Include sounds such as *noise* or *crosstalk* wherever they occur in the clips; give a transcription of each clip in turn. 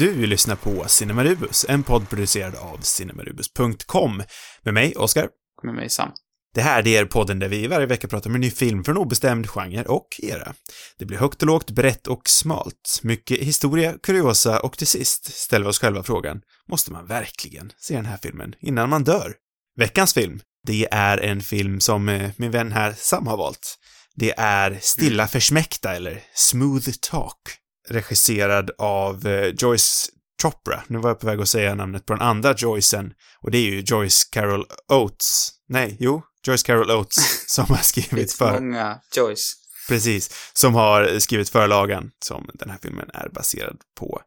Du lyssnar på Cinemarubus, en podd producerad av cinemarubus.com. Med mig, Oskar. Med mig, Sam. Det här det är podden där vi varje vecka pratar om en ny film från obestämd genre och era. Det blir högt och lågt, brett och smalt. Mycket historia, kuriosa och till sist ställer vi oss själva frågan, måste man verkligen se den här filmen innan man dör? Veckans film, det är en film som eh, min vän här Sam har valt. Det är Stilla försmäkta eller Smooth Talk. Regisserad av eh, Joyce Chopra. Nu var jag på väg att säga namnet på den andra Joycen och det är ju Joyce Carol Oates. Nej, jo, Joyce Carol Oates *laughs* som har skrivit för... Många Joyce. Precis, som har skrivit förlagen som den här filmen är baserad på.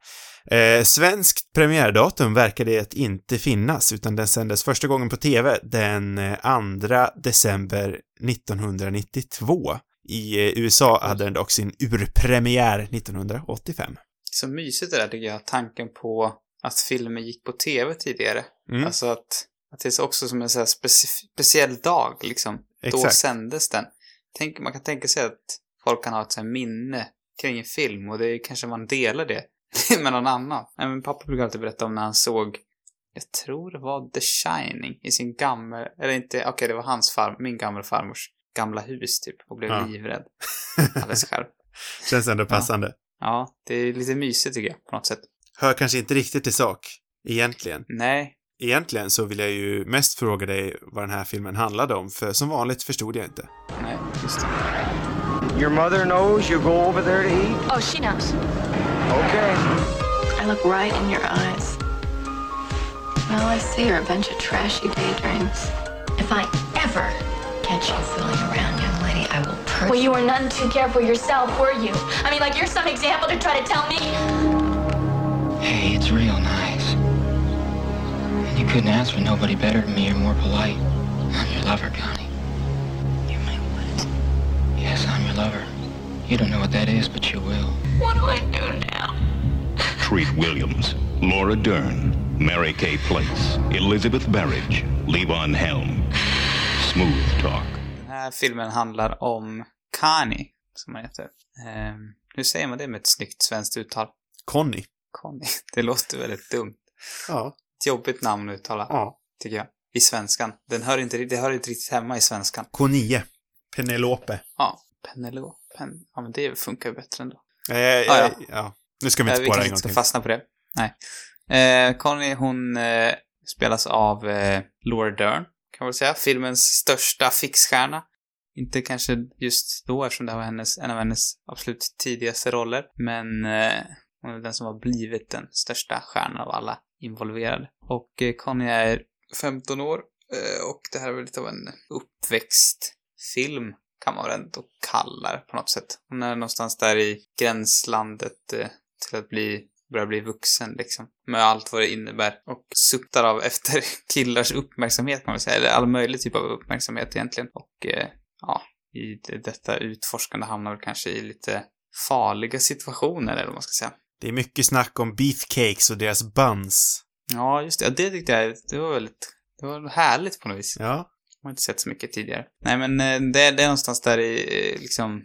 Eh, svenskt premiärdatum verkar det inte finnas, utan den sändes första gången på TV den 2 december 1992. I eh, USA hade den dock sin urpremiär 1985. Så mysigt det där tycker jag, tanken på att filmer gick på TV tidigare. Mm. Alltså att, att det är också som en så speciell dag liksom. Då Exakt. sändes den. Tänk, man kan tänka sig att folk kan ha ett så minne kring en film och det är kanske man delar det *laughs* med någon annan. Nej, men pappa brukar alltid berätta om när han såg, jag tror det var The Shining i sin gamla, eller inte, okej det var hans far, min gamla farmors gamla hus typ och blev Ja. livrädd *laughs* alldeles själv. Känns ändå passande. Ja, det är lite mysigt tycker jag på något sätt. Hör kanske inte riktigt till sak, egentligen. Nej, Egentligen så vill jag ju mest fråga dig vad den här filmen handlade om, för som vanligt förstod jag inte. nej, just det. Your mother knows you go over there to eat? Oh, she knows. Okay. I look right in your eyes. All I see are a bunch of trashy daydreams. If I ever catch you fooling around, young lady, I will purge Well, you were none too careful yourself, were you? I mean, like, you're some example to try to tell me. Hey, it's real nice. And you couldn't ask for nobody better than me or more polite. I'm your lover, Connie. You're my what? Yes, I'm your lover. You don't know what that is, but you will. What do I do now? *laughs* Treat Williams, Laura Dern, Mary Kay Place, Elizabeth Barrage, Levon Helm. Smooth Talk. Den här filmen handlar om Kani, som han heter. Ehm, hur säger man det med ett snyggt svenskt uttal? Conny. Conny. *laughs* Det låter väldigt dumt. Ja. Ett jobbigt namn att uttala, Ja. tycker jag. I svenskan. Den hör inte, det hör inte riktigt hemma i svenskan. K9. Penelope. Ja, Penelope. Pen, ja, men det funkar ju bättre ändå. Eh, ja. ja. ja. Nu ska vi Eh, inte vi spara kanske en inte ska fastna på det. Nej. Eh, Conny, hon eh, spelas av eh, Laura Dern, kan man väl säga. Filmens största fixstjärna. Inte kanske just då, eftersom det var hennes, en av hennes absolut tidigaste roller. Men eh, hon är den som har blivit den största stjärnan av alla involverade. Och eh, Conny är 15 år eh, och det här är väl lite av en uppväxtfilm kan man väl ändå kalla det på något sätt. Hon är någonstans där i gränslandet eh, till att bli, börja bli vuxen liksom. Med allt vad det innebär. Och suktar av efter *laughs* killars uppmärksamhet kan man säga. Eller all möjlig typ av uppmärksamhet egentligen. Och eh, ja, i det- detta utforskande hamnar väl kanske i lite farliga situationer eller vad man ska säga. Det är mycket snack om beefcakes och deras buns. Ja, just det. Ja, det tyckte jag, det var väldigt, det var härligt på något vis. Ja. Jag har inte sett så mycket tidigare. Nej, men eh, det, det är någonstans där i eh, liksom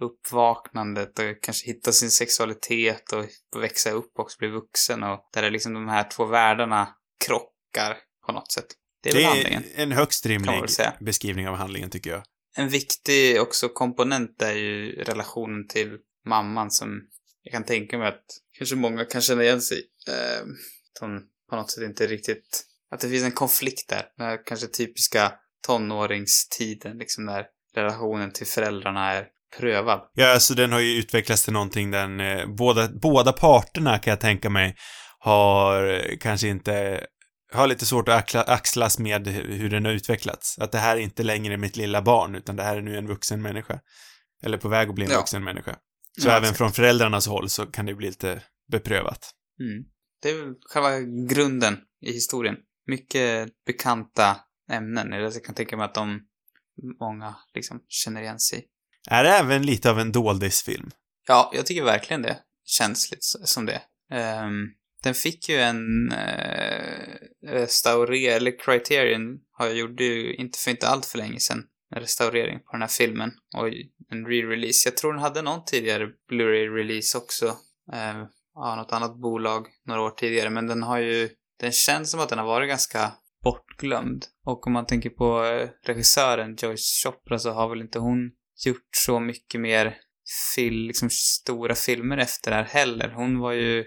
uppvaknandet och kanske hitta sin sexualitet och växa upp och också bli vuxen och där är liksom de här två världarna krockar på något sätt. Det är Det handlingen. är en högst rimlig beskrivning av handlingen, tycker jag. En viktig också komponent är ju relationen till mamman som jag kan tänka mig att kanske många kan känna igen sig i. Eh, att hon på något sätt inte riktigt... Att det finns en konflikt där. Den här kanske typiska tonåringstiden, liksom när relationen till föräldrarna är prövad. Ja, alltså den har ju utvecklats till någonting den, eh, båda, båda parterna kan jag tänka mig, har eh, kanske inte, har lite svårt att axla, axlas med hur den har utvecklats. Att det här är inte längre mitt lilla barn, utan det här är nu en vuxen människa. Eller på väg att bli en Ja. vuxen människa. Så Ja, även exakt. från föräldrarnas håll så kan det bli lite beprövat. Mm. Det är väl själva grunden i historien. Mycket bekanta ämnen. Jag kan tänka mig att de många liksom känner igen sig. Är det även lite av en doldisfilm? Ja, jag tycker verkligen det känns lite som det. Um, den fick ju en uh, restaurering, eller Criterion har gjort ju inte för inte allt för länge sedan en restaurering på den här filmen och en re-release. Jag tror den hade någon tidigare Blu-ray-release också eh, ja, något annat bolag några år tidigare, men den har ju, den känns som att den har varit ganska bortglömd. Och om man tänker på eh, regissören Joyce Chopra så har väl inte hon gjort så mycket mer fil, liksom stora filmer efter det här heller. Hon var ju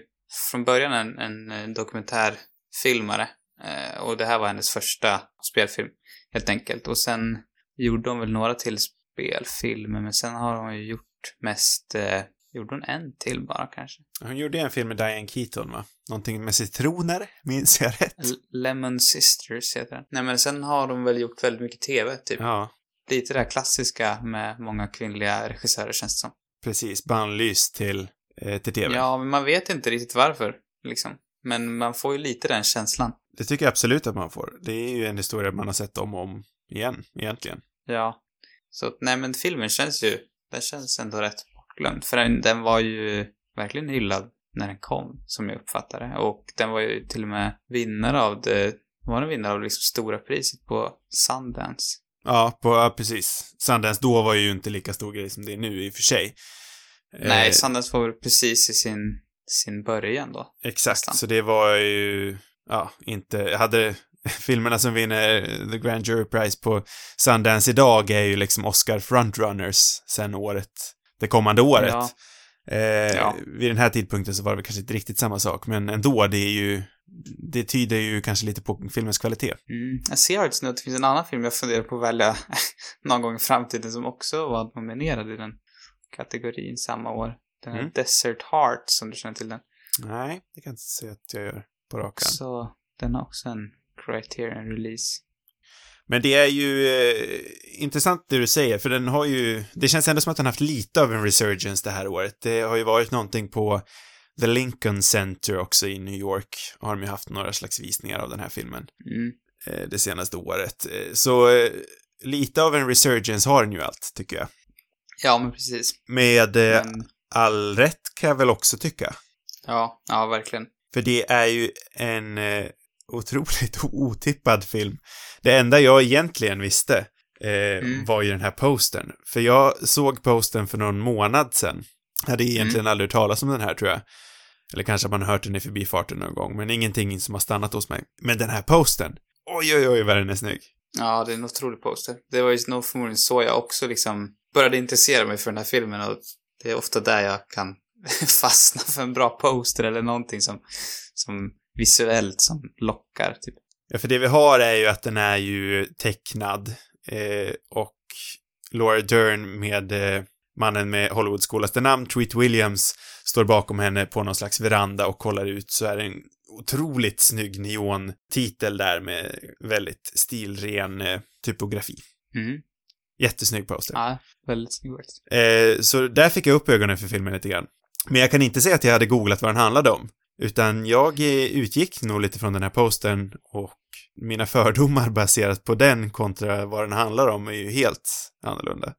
från början en, en eh, dokumentärfilmare eh, och det här var hennes första spelfilm helt enkelt. Och sen gjorde hon väl några till spelfilmer men sen har hon ju gjort mest eh, Gjorde hon en till bara kanske? Hon gjorde en film med Diane Keaton, va? Någonting med citroner, *laughs* minns jag rätt? L- Lemon Sisters heter den. Nej men sen har de väl gjort väldigt mycket TV, typ. Ja, Lite det här klassiska med många kvinnliga regissörer känns det som. precis. Bannlyst till, eh, till TV. Ja, men man vet inte riktigt varför, liksom. Men man får ju lite den känslan. Det tycker jag absolut att man får. Det är ju en historia man har sett om och om igen, egentligen. Ja. Så nej men filmen känns ju, den känns ändå rätt bortglömd. För den, den var ju verkligen hyllad när den kom, som jag uppfattade det. Och den var ju till och med vinnare av det, var den vinnare av liksom stora priset på Sundance. Ja, på, ja, precis. Sundance då var ju inte lika stor grej som det är nu i och för sig. Nej, Eh, Sundance var väl precis i sin, sin början då. Exakt, nästan. så det var ju, ja, inte, hade *laughs* filmerna som vinner The Grand Jury Prize på Sundance idag är ju liksom Oscar frontrunners sen året, det kommande året. Ja. Eh, Ja. Vid den här tidpunkten så var det väl kanske inte riktigt samma sak, men ändå, det är ju, det tyder ju kanske lite på filmens kvalitet. Mm. Jag ser faktiskt nu att det finns en annan film jag funderar på att välja *laughs* någon gång i framtiden som också var nominerad i den kategorin samma år. Den här Mm. Desert Heart, som du känner till den. Nej, det kan jag inte säga att jag gör på rak. Så den har också en Criterion release. Men det är ju eh, intressant det du säger, för den har ju, det känns ändå som att den haft lite av en resurgence det här året. Det har ju varit någonting på The Lincoln Center också i New York, har de ju haft några slags visningar av den här filmen Mm. eh, det senaste året. Eh, så eh, lite av en resurgence har den ju allt, tycker jag. Ja, men precis. Med eh, Men, all rätt kan jag väl också tycka. ja, ja, verkligen. För det är ju en eh, otroligt *laughs* otippad film. Det enda jag egentligen visste eh, Mm. var ju den här postern. För jag såg postern för någon månad sedan. Hade egentligen aldrig hört talas om den här, tror jag. Eller kanske man har hört den i förbifarten någon gång, men ingenting som har stannat hos mig. Men den här postern, oj, oj, oj, vad den är snygg. Ja, det är en otrolig poster. Det var ju nog förmodligen så jag också liksom började intressera mig för den här filmen och det är ofta där jag kan *laughs* fastna för en bra poster eller någonting som, som visuellt som lockar, typ. Ja, för det vi har är ju att den är ju tecknad eh, och Laura Dern med eh, mannen med Hollywoods coolaste namn, Tweet Williams, står bakom henne på någon slags veranda och kollar ut så är det en otroligt snygg neontitel där med väldigt stilren eh, typografi. Mm. Jättesnygg poster. Ja, väldigt snygg faktiskt. Eh, så där fick jag upp ögonen för filmen lite grann. Men jag kan inte säga att jag hade googlat vad den handlade om. Utan jag eh, utgick nog lite från den här postern och mina fördomar *laughs* baserat på den kontra vad den handlar om är ju helt annorlunda.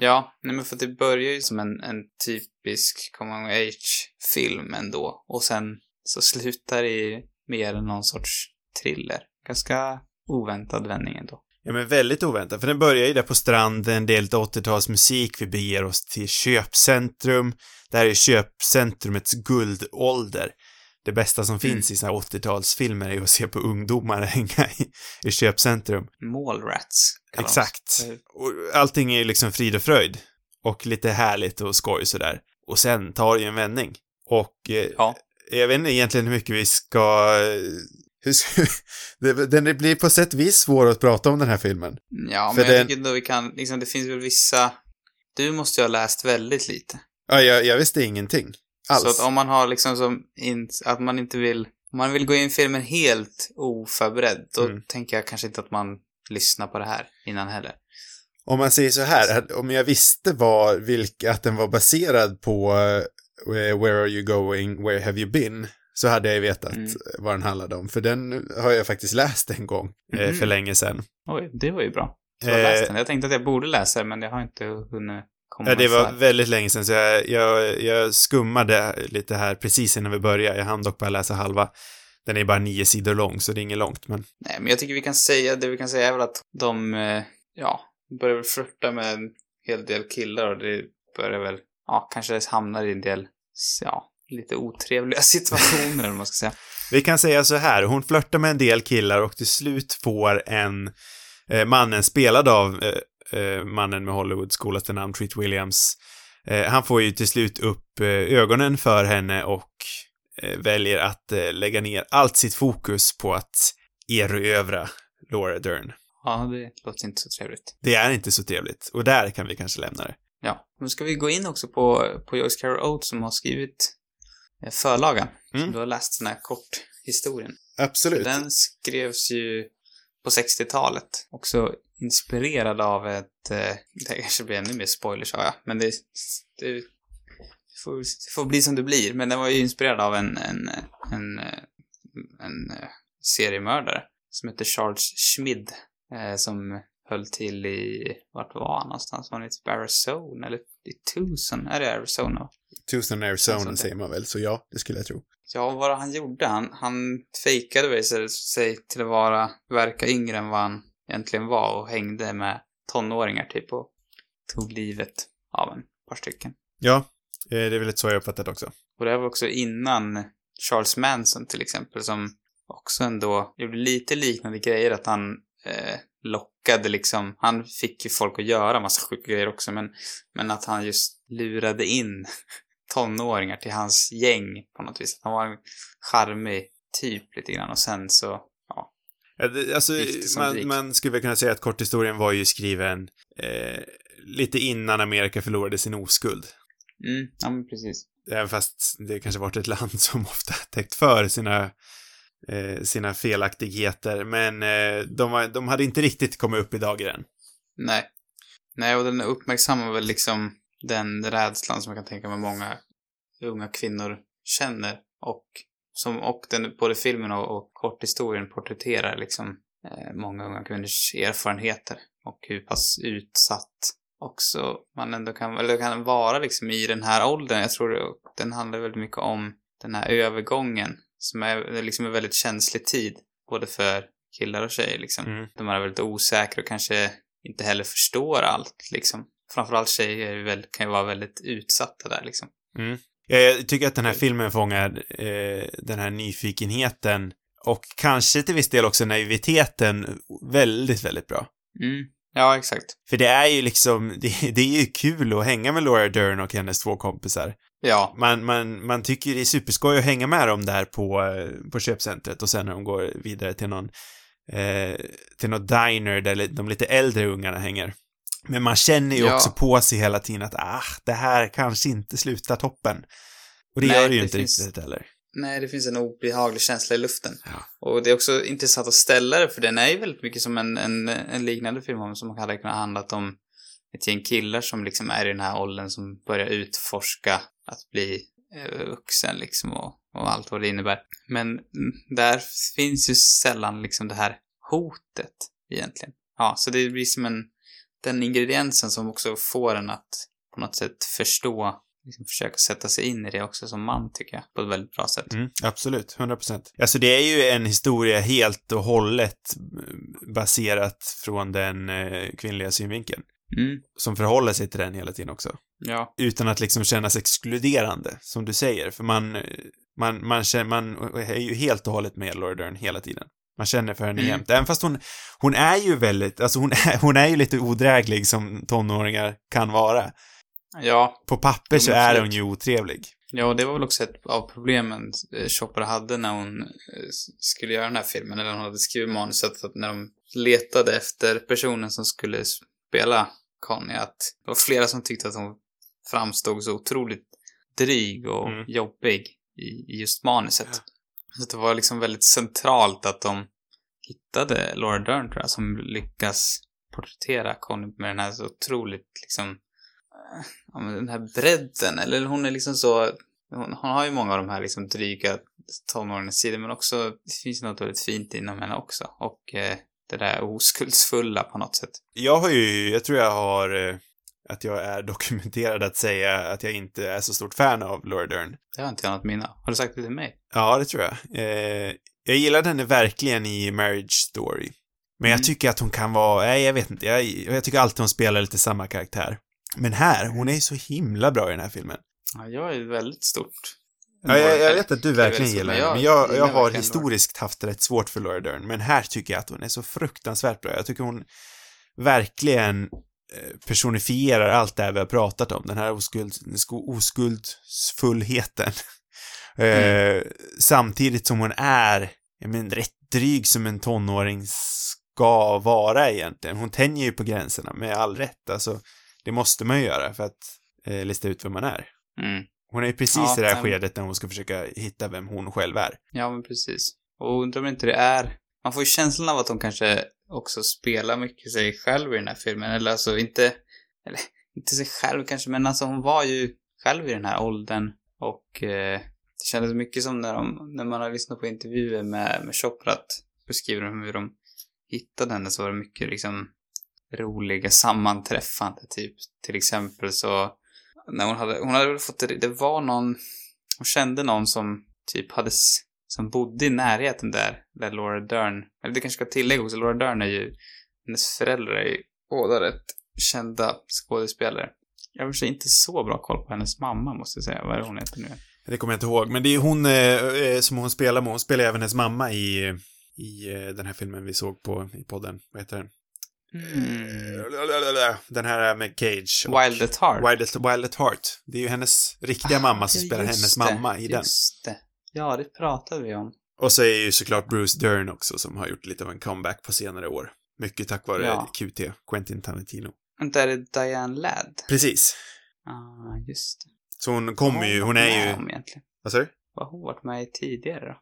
Ja, nej men för det börjar ju som en, en typisk coming of age-film ändå. Och sen så slutar det i mer någon sorts thriller. Ganska oväntad vändning ändå. Ja, men väldigt oväntat, för den börjar ju där på stranden, det är lite 80-talsmusik, vi beger oss till köpcentrum. Det här är köpcentrumets guldålder. Det bästa som finns i såna här 80-talsfilmer är ju att se på ungdomar *laughs* hänga i, i köpcentrum. Mallrats. Exakt. Och allting är ju liksom frid och fröjd. Och lite härligt och skoj sådär. Och sen tar det ju en vändning. Och eh, Ja. jag vet inte egentligen hur mycket vi ska... eh, Hur ska *laughs* den blir på sätt och vis svår att prata om den här filmen. Ja, För men jag den- tycker ändå vi kan, liksom det finns väl vissa... Du måste ju ha läst väldigt lite. Ja, jag, jag visste ingenting. Alls. Så att om man har liksom som, in, att man inte vill, om man vill gå in i filmen helt oförberedd, då Mm. tänker jag kanske inte att man lyssnar på det här innan heller. Om man säger så här, om jag visste var vilka, att den var baserad på eh, Where are you going, where have you been, så hade jag vetat Mm. vad den handlade om. För den har jag faktiskt läst en gång, eh, Mhm. för länge sedan. Oj, det var ju bra. Så jag Eh, läst den. Jag tänkte att jag borde läsa den, men jag har inte hunnit Ja, det var väldigt länge sedan, så jag, jag, jag skummade lite här precis innan vi började. Jag hann dock bara läsa halva. Den är bara nio sidor lång, så det är inget långt, men... Nej, men jag tycker vi kan säga, det vi kan säga är väl att de, eh, ja, börjar väl flirta med en hel del killar och det börjar väl, ja, kanske hamnar i en del, ja, lite otrevliga *laughs* situationer, eller vad man ska säga. Vi kan säga så här, hon flörtar med en del killar och till slut får en eh, mannen spelad av eh, eh, mannen med Hollywoods coolaste namn, Treat Williams. Eh, han får ju till slut upp eh, ögonen för henne och eh, väljer att eh, lägga ner allt sitt fokus på att erövra Laura Dern. Ja, det låter inte så trevligt. Det är inte så trevligt, och där kan vi kanske lämna det. Ja, nu ska vi gå in också på, på Joyce Carol Oates som har skrivit eh, förlagan. Mm. Du har läst den här korthistorien. Absolut. Den skrevs ju på 60-talet. Också inspirerad av ett... Eh, det kanske blir ännu mer spoilers, jag. Men det, det, det, får, det får bli som det blir. Men den var ju inspirerad av en, en, en, en, eh, seriemördare som heter Charles Schmid. Eh, som höll till i... Vart var han någonstans? Var han i typ Arizona? Eller i Tucson? Är det Arizona? Tucson Arizona där. säger man väl, så ja, det skulle jag tro. Ja, vad han gjorde? Han, han fejkade sig till att vara, verka yngre än vad han egentligen var och hängde med tonåringar typ och tog livet av en par stycken. Ja, eh, det är väl lite så jag uppfattat också. Och det här var också innan Charles Manson till exempel som också ändå gjorde lite liknande grejer att han eh, lockade liksom, han fick ju folk att göra massa sjuka grejer också men, men att han just lurade in *laughs* tonåringar till hans gäng på något vis. Han var en charmig typ lite grann och sen så, Alltså, man, man skulle väl kunna säga att korthistorien var ju skriven eh, lite innan Amerika förlorade sin oskuld. Mm, ja men precis. Även fast det kanske varit ett land *laughs* som ofta täckt för sina, eh, sina felaktigheter. Men eh, de, var, de hade inte riktigt kommit upp i dagen än. Nej. Nej, och den uppmärksammar väl liksom den rädslan som jag kan tänka mig många unga kvinnor känner och som och den, både filmen och, och korthistorien porträtterar liksom eh, många unga kvinnors erfarenheter och hur pass utsatt också man ändå kan, eller kan vara liksom i den här åldern. Jag tror det, den handlar väldigt mycket om den här övergången som är, liksom en väldigt känslig tid både för killar och tjejer liksom. Mm. De är väldigt osäkra och kanske inte heller förstår allt liksom. Framförallt tjejer väl, kan ju vara väldigt utsatta där liksom. Mm. Jag tycker att den här filmen fångar eh, den här nyfikenheten och kanske till viss del också naiviteten väldigt, väldigt bra. Mm. Ja, exakt. För det är ju liksom, *laughs* det, det är ju kul att hänga med Laura Dern och hennes två kompisar. Ja, Man, man, man tycker det är superskoj att hänga med dem där på, eh, på köpcentret och sen när de går vidare till någon, eh, till någon diner där de lite äldre ungarna hänger. Men man känner ju Ja. också på sig hela tiden att, ah, det här kanske inte slutar toppen. Och det Nej, gör det ju det inte finns- riktigt heller. nej, det finns en obehaglig känsla i luften. Ja. Och det är också intressant att ställa det, för den är ju väldigt mycket som en, en, en liknande film om som hade kunnat handlat om ett gäng killar som liksom är i den här åldern som börjar utforska att bli eh, vuxen liksom och, och allt vad det innebär. Men där finns ju sällan liksom det här hotet egentligen. Ja, så det blir som en, den ingrediensen som också får en att på något sätt förstå, liksom försöka sätta sig in i det också som man tycker jag, på ett väldigt bra sätt. Mm, absolut, 100 procent. Alltså det är ju en historia helt och hållet eh, baserat från den eh, kvinnliga synvinkeln. Mm, Som förhåller sig till den hela tiden också. ja. utan att liksom kännas exkluderande, som du säger. För man, man, man, känner, man är ju helt och hållet med Laura Dern hela tiden. Man känner för henne Mm. jämt. Även fast hon, hon är ju väldigt, alltså hon är, hon är ju lite odräglig som tonåringar kan vara. Ja, På papper så är hon ju otrevlig. Ja, det var väl också ett av problemen eh, Chopra hade när hon eh, skulle göra den här filmen, eller hon hade skrivit manuset, att när de letade efter personen som skulle spela Conny, att det var flera som tyckte att hon framstod så otroligt dryg och Mm. jobbig i, i just manuset. Så det var liksom väldigt centralt att de hittade Laura Dern, tror jag, som lyckas porträttera Conny med den här så otroligt liksom eh, ja, men den här bredden, eller hon är liksom så, hon, hon har ju många av de här liksom dryga tonårens sidor, men också, det finns något väldigt fint inom henne också. Och eh, det där oskuldsfulla på något sätt. Jag har ju, jag tror jag har, eh, att jag är *laughs* dokumenterad att säga att jag inte är så stort fan av Laura Dern. Det har inte jag något minne. Har du sagt det till mig? Ja, det tror jag. Eh, jag gillade henne verkligen i Marriage Story. Men jag Mm. tycker att hon kan vara, nej jag vet inte, jag, jag tycker alltid hon spelar lite samma karaktär. Men här, hon är ju så himla bra i den här filmen. Ja, jag är väldigt stort Ja, jag, jag vet att du verkligen gillar henne, jag men jag, jag har historiskt haft rätt svårt för Laura Dern, men här tycker jag att hon är så fruktansvärt bra. Jag tycker hon verkligen personifierar allt det här vi har pratat om, den här oskuld, oskuldsfullheten. *laughs* Eh, samtidigt som hon är, jag menar, rätt dryg som en tonåring ska vara egentligen. Hon tänjer ju på gränserna med all rätt, alltså det måste man ju göra för att eh, lista ut vem man är. Mm. Hon är ju precis Ja, i det här men- skedet när hon ska försöka hitta vem hon själv är. Ja, men precis. Och undrar om inte det är... Man får ju känslan av att hon kanske också spelar mycket sig själv i den här filmen. Eller alltså inte... Eller inte sig själv kanske, men alltså hon var ju själv i den här åldern. Och eh, det kändes mycket som när, de, när man har lyssnat på intervjuer med, med Chopra att beskriver de hur de hittade henne så var det mycket liksom roliga sammanträffande typ. Till exempel så när hon hade, hon hade väl fått, det det var någon, hon kände någon som typ hade, som bodde i närheten där, där Laura Dern, eller det kanske ska tillägga också, Laura Dern är ju, hennes föräldrar är ju båda rätt kända skådespelare. Jag har inte så bra koll på hennes mamma, måste jag säga. Vad är hon heter nu? Det kommer jag inte ihåg, men det är hon eh, eh, som hon spelar med. Hon spelar även hennes mamma i, i eh, den här filmen vi såg på i podden. Vad heter den? Mm. Den här med Cage. Wild at Heart. Wild at, Wild at Heart. Det är ju hennes riktiga mamma som spelar just hennes det, mamma i den. Just det. Ja, det pratade vi om. Och så är ju såklart Bruce Dern också som har gjort lite av en comeback på senare år. Mycket tack vare Ja. QT, Quentin Tarantino. Vänta, är det Diane Ladd? Precis. Ah, just det. Så hon kommer ju, hon är ju... hon egentligen? Vad sa du? Vad har hon varit med i tidigare då?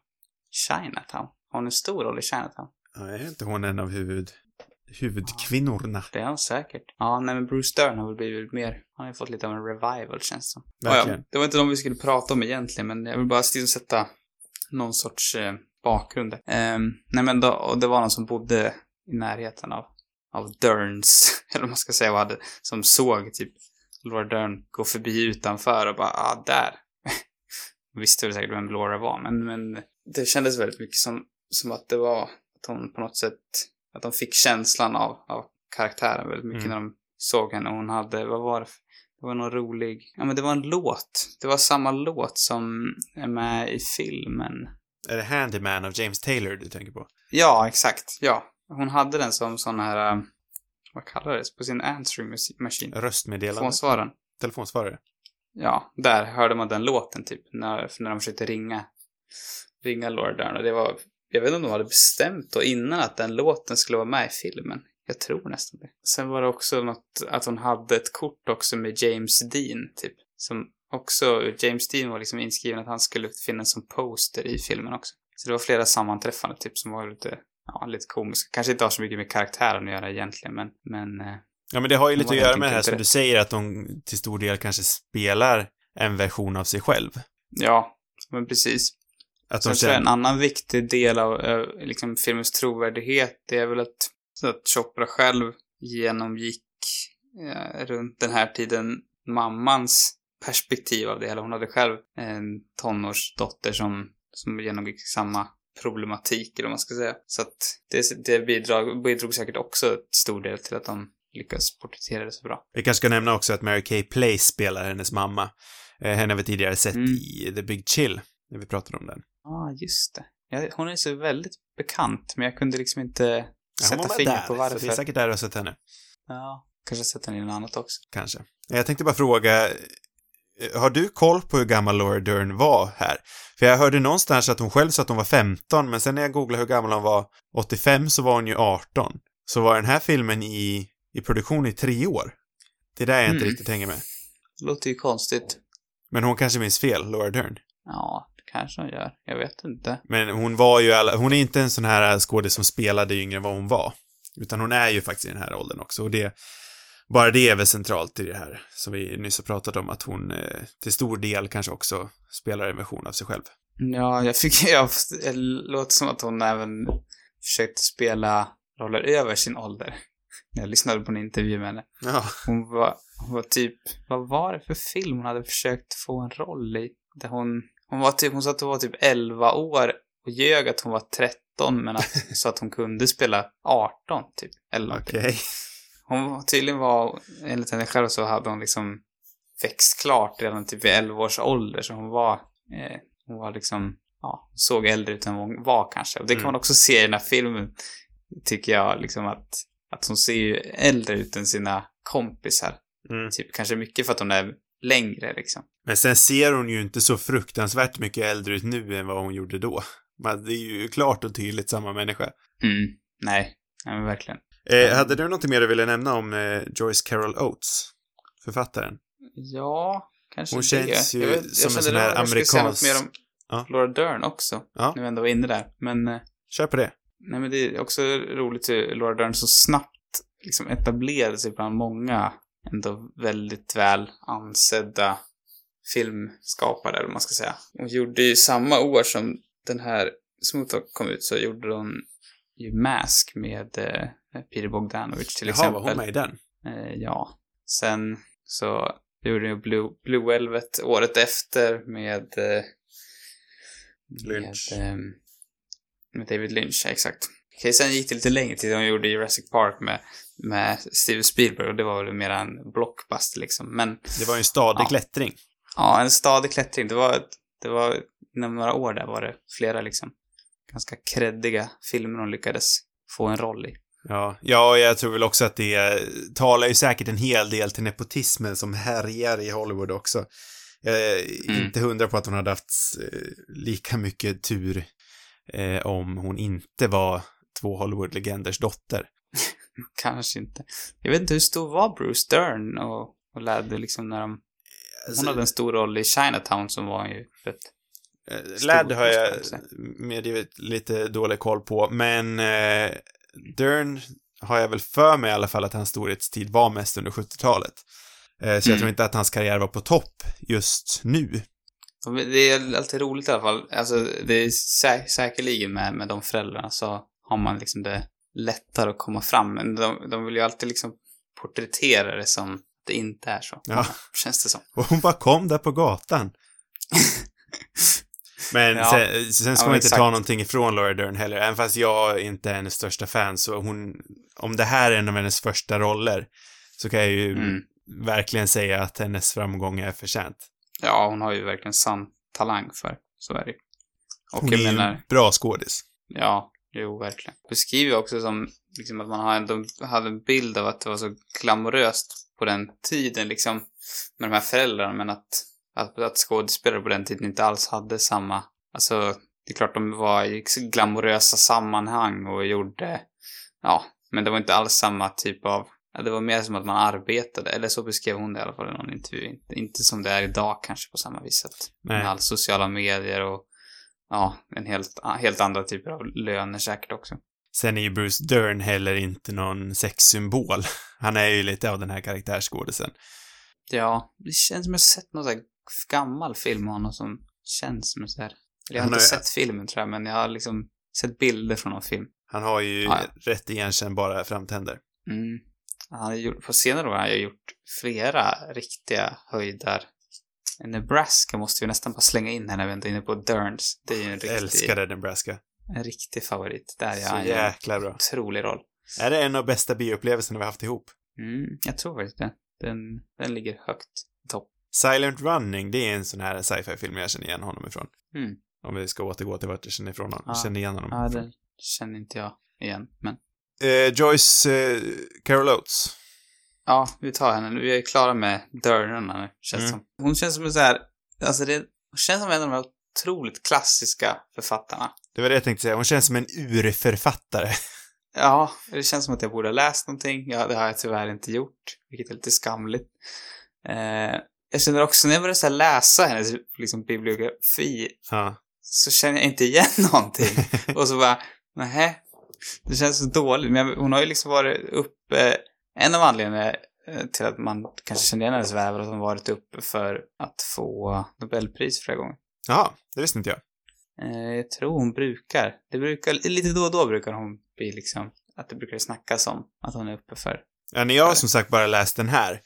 Chinatown? Har hon en stor roll i Chinatown? Ja, är inte hon en av huvud, huvudkvinnorna? Det är hon säkert. Ja, nej men Bruce Dern har väl blivit mer, han har ju fått lite av en revival känns det som. Verkligen. Ja, det var inte de vi skulle prata om egentligen, men jag vill bara sätta någon sorts eh, bakgrund. Um, nej men då, och det var någon som bodde i närheten av, av Derns, *laughs* eller vad man ska säga, och hade, som såg typ Laura Dern gå förbi utanför och bara, ah, där. *laughs* Visste väl säkert vem Laura var, men, men det kändes väldigt mycket som, som att det var, att hon på något sätt, att de fick känslan av, av karaktären väldigt mycket Mm. när de såg henne. Hon hade, vad var det? Det var någon rolig, ja men det var en låt. Det var samma låt som är med i filmen. Är det Handyman av James Taylor du tänker på? Ja, exakt. Ja. Hon hade den som sån här, eh, vad kallar det, på sin answering machine. Röstmeddelande? Telefonsvararen. Telefonsvarare? Ja, där hörde man den låten typ, när, när de försökte ringa, ringa Laura Dern. Och det var, jag vet inte om de hade bestämt då innan att den låten skulle vara med i filmen. Jag tror nästan det. Sen var det också något, att hon hade ett kort också med James Dean, typ. Som också, James Dean var liksom inskriven att han skulle finnas som poster i filmen också. Så det var flera sammanträffande typ som var lite, ja, lite komiska. Kanske inte har så mycket med karaktären att göra egentligen, men, men eh, Ja, men det har ju lite att göra med det här som rätt. du säger, att de till stor del kanske spelar en version av sig själv. ja, men precis. Att Sen jag en känner... annan viktig del av eh, liksom filmens trovärdighet, det är väl att, att Chopra själv genomgick eh, runt den här tiden mammans perspektiv av det hela. Hon hade själv en tonårsdotter som, som genomgick samma problematik, eller vad man ska säga. Så att det, det bidrog, bidrog säkert också ett stor del till att de lyckas porträttera det så bra. Vi kanske ska nämna också att Mary Kay Place spelar hennes mamma. Eh, henne har vi tidigare sett Mm. i The Big Chill, när vi pratade om den. Ja, ah, just det. Ja, hon är så väldigt bekant, men jag kunde liksom inte Ja, sätta fingret på varför. så det är säkert där du har sett henne. Ja, kanske sett den i något annat också. Kanske. Jag tänkte bara fråga, eh, har du koll på hur gammal Laura Dern var här? För jag hörde någonstans att hon själv sa att hon var 15, men sen när jag googlade hur gammal hon var 85 så var hon ju 18. Så var den här filmen i, i produktion i tre år. Det är där jag inte Mm. riktigt hänger med. Det låter ju konstigt. Men hon kanske minns fel, Laura Dern. Ja, kanske hon gör. Jag vet inte. Men hon var ju alla, hon är inte en sån här skådis som spelade yngre än vad hon var. Utan hon är ju faktiskt i den här åldern också. Och det, bara det är väl centralt i det här som vi nyss har pratat om, att hon eh, till stor del kanske också spelar en version av sig själv. Ja, jag fick... *laughs* Jag, det låter som att hon även försökte spela roller över sin ålder. När jag lyssnade på en intervju med henne. Ja. Hon var, hon var typ... Vad var det för film hon hade försökt få en roll i? Där hon... Hon var typ... Hon sa att hon var typ 11 år och ljög att hon var 13 men att, *laughs* så att hon kunde spela 18 typ. Eller någonting. Okej. Hon var- tydligen var, enligt henne själv så hade hon liksom växt klart redan typ vid 11 års ålder. Så hon var, eh, hon var liksom, ja, såg äldre ut än hon var kanske. Och det kan Mm. man också se i den här filmen, tycker jag, liksom att, att hon ser ju äldre ut än sina kompisar. Mm. Typ kanske mycket för att hon är längre liksom. Men sen ser hon ju inte så fruktansvärt mycket äldre ut nu än vad hon gjorde då. Men det är ju klart och tydligt samma människa. Mm, nej, nej men verkligen. Eh, hade du något mer du ville nämna om eh, Joyce Carol Oates? Författaren? Ja, kanske Hon det. känns ju jag vet, som en jag sån kände här att jag amerikansk- mer om Ja. Laura Dern också. Ja. Vi ändå var inne där. Men, eh, Kör på det. nej men det är också roligt hur Laura Dern så snabbt liksom etablerade sig bland många ändå väldigt väl ansedda filmskapare, eller vad man ska säga. Hon gjorde ju samma år som den här Smooth Talk kom ut så gjorde hon ju Mask med eh, Peter Bogdanovich till Jaha, exempel. var hon med i den? Eh, ja. Sen så gjorde jag Blue, Blue Velvet året efter med... Eh, Lynch. Med, eh, med David Lynch, ja, exakt. Okej, sen gick det lite längre tid. Hon gjorde Jurassic Park med, med Steven Spielberg och det var väl mer en blockbuster liksom. Men Det var ju en stadig Ja. klättring. ja, en stadig klättring. Det var, det var inom några år där var det flera liksom ganska kreddiga filmer hon lyckades få en roll i. Ja, ja, jag tror väl också att det talar ju säkert en hel del till nepotismen som härjar i Hollywood också. Jag är Mm. inte hundra på att hon hade haft eh, lika mycket tur eh, om hon inte var två Hollywood-legenders dotter. *laughs* Kanske inte. Jag vet inte hur stor var Bruce Dern och, och lärde liksom när de... Alltså, Hon hade en stor roll i Chinatown som var ju rätt... Eh, Ladd har jag medgivit lite dålig koll på, men eh, Dern har jag väl för mig i alla fall att hans storhetstid var mest under 70-talet. Eh, så jag Mm. tror inte att hans karriär var på topp just nu. Det är alltid roligt i alla fall. Alltså, det är sä säkerligen med, med de föräldrarna så har man liksom det lättare att komma fram. Men de, de vill ju alltid liksom porträttera det som det inte är så. Ja. Känns det som. Och hon bara kom där på gatan. *laughs* Men Ja. sen, sen ska Ja, man inte exakt. ta någonting ifrån Laura Dern heller. Även fast jag inte är hennes största fan så hon, om det här är en av hennes första roller så kan jag ju Mm. verkligen säga att hennes framgång är förtjänt. Ja, hon har ju verkligen sann talang för. Så är det ju. Och Hon är ju menar... en bra skådis. Ja, jo, verkligen. Beskriver också som liksom, att man har ändå hade en bild av att det var så glamoröst på den tiden, liksom, med de här föräldrarna, men att, att, att skådespelare på den tiden inte alls hade samma... Alltså, det är klart de var i glamorösa sammanhang och gjorde... Ja, men det var inte alls samma typ av... Ja, det var mer som att man arbetade, eller så beskrev hon det i alla fall i någon intervju. Inte, inte som det är idag kanske på samma vis. Att med all sociala medier och ja, en helt, helt andra typer av löner säkert också. Sen är ju Bruce Dern heller inte någon sexsymbol. Han är ju lite av den här karaktärsskådisen. Ja, det känns som jag sett någon sån här gammal film med honom som känns som så här. Eller jag har inte har- sett filmen tror jag, men jag har liksom sett bilder från någon film. Han har ju Ja, rätt igenkännbara framtänder. Mm. Han har gjort, på senare år har han ju gjort flera riktiga höjdar. Nebraska måste vi nästan bara slänga in här när vi ändå är inne på Derns. Det är ju en riktig, Älskade Nebraska. en riktig favorit. Där är Så han jäkla bra. otrolig roll. Är det en av bästa bioupplevelserna vi har haft ihop? Mm, jag tror faktiskt det. Den, den ligger högt i topp. Silent Running, det är en sån här sci-fi-film jag känner igen honom ifrån. Mm. Om vi ska återgå till vart jag känner ifrån honom. Ja. Känner igen honom. Ja, den känner inte jag igen, men... Eh, Joyce eh, Carol Oates. Ja, vi tar henne nu. Vi är klara med dörrarna nu, känns Mm. som. Hon känns som en så här... Alltså det... Känns som en av de här otroligt klassiska författarna. Det var det jag tänkte säga. Hon känns som en urförfattare. Ja, det känns som att jag borde ha läst någonting. Ja, det har jag tyvärr inte gjort, vilket är lite skamligt. Eh, jag känner också när jag började så läsa hennes liksom, bibliografi ja. så känner jag inte igen *laughs* någonting. *laughs* Och så bara, nej, det känns så dåligt. Men hon har ju liksom varit uppe, en av anledningarna eh, till att man kanske känner igen hennes värld var att hon varit uppe för att få Nobelpris flera gånger. Jaha, det visste inte jag. Eh, jag tror hon brukar, det brukar, lite då och då brukar hon bli liksom, att det brukar snackas om att hon är uppe för. Ja, när jag har som sagt bara läst den här.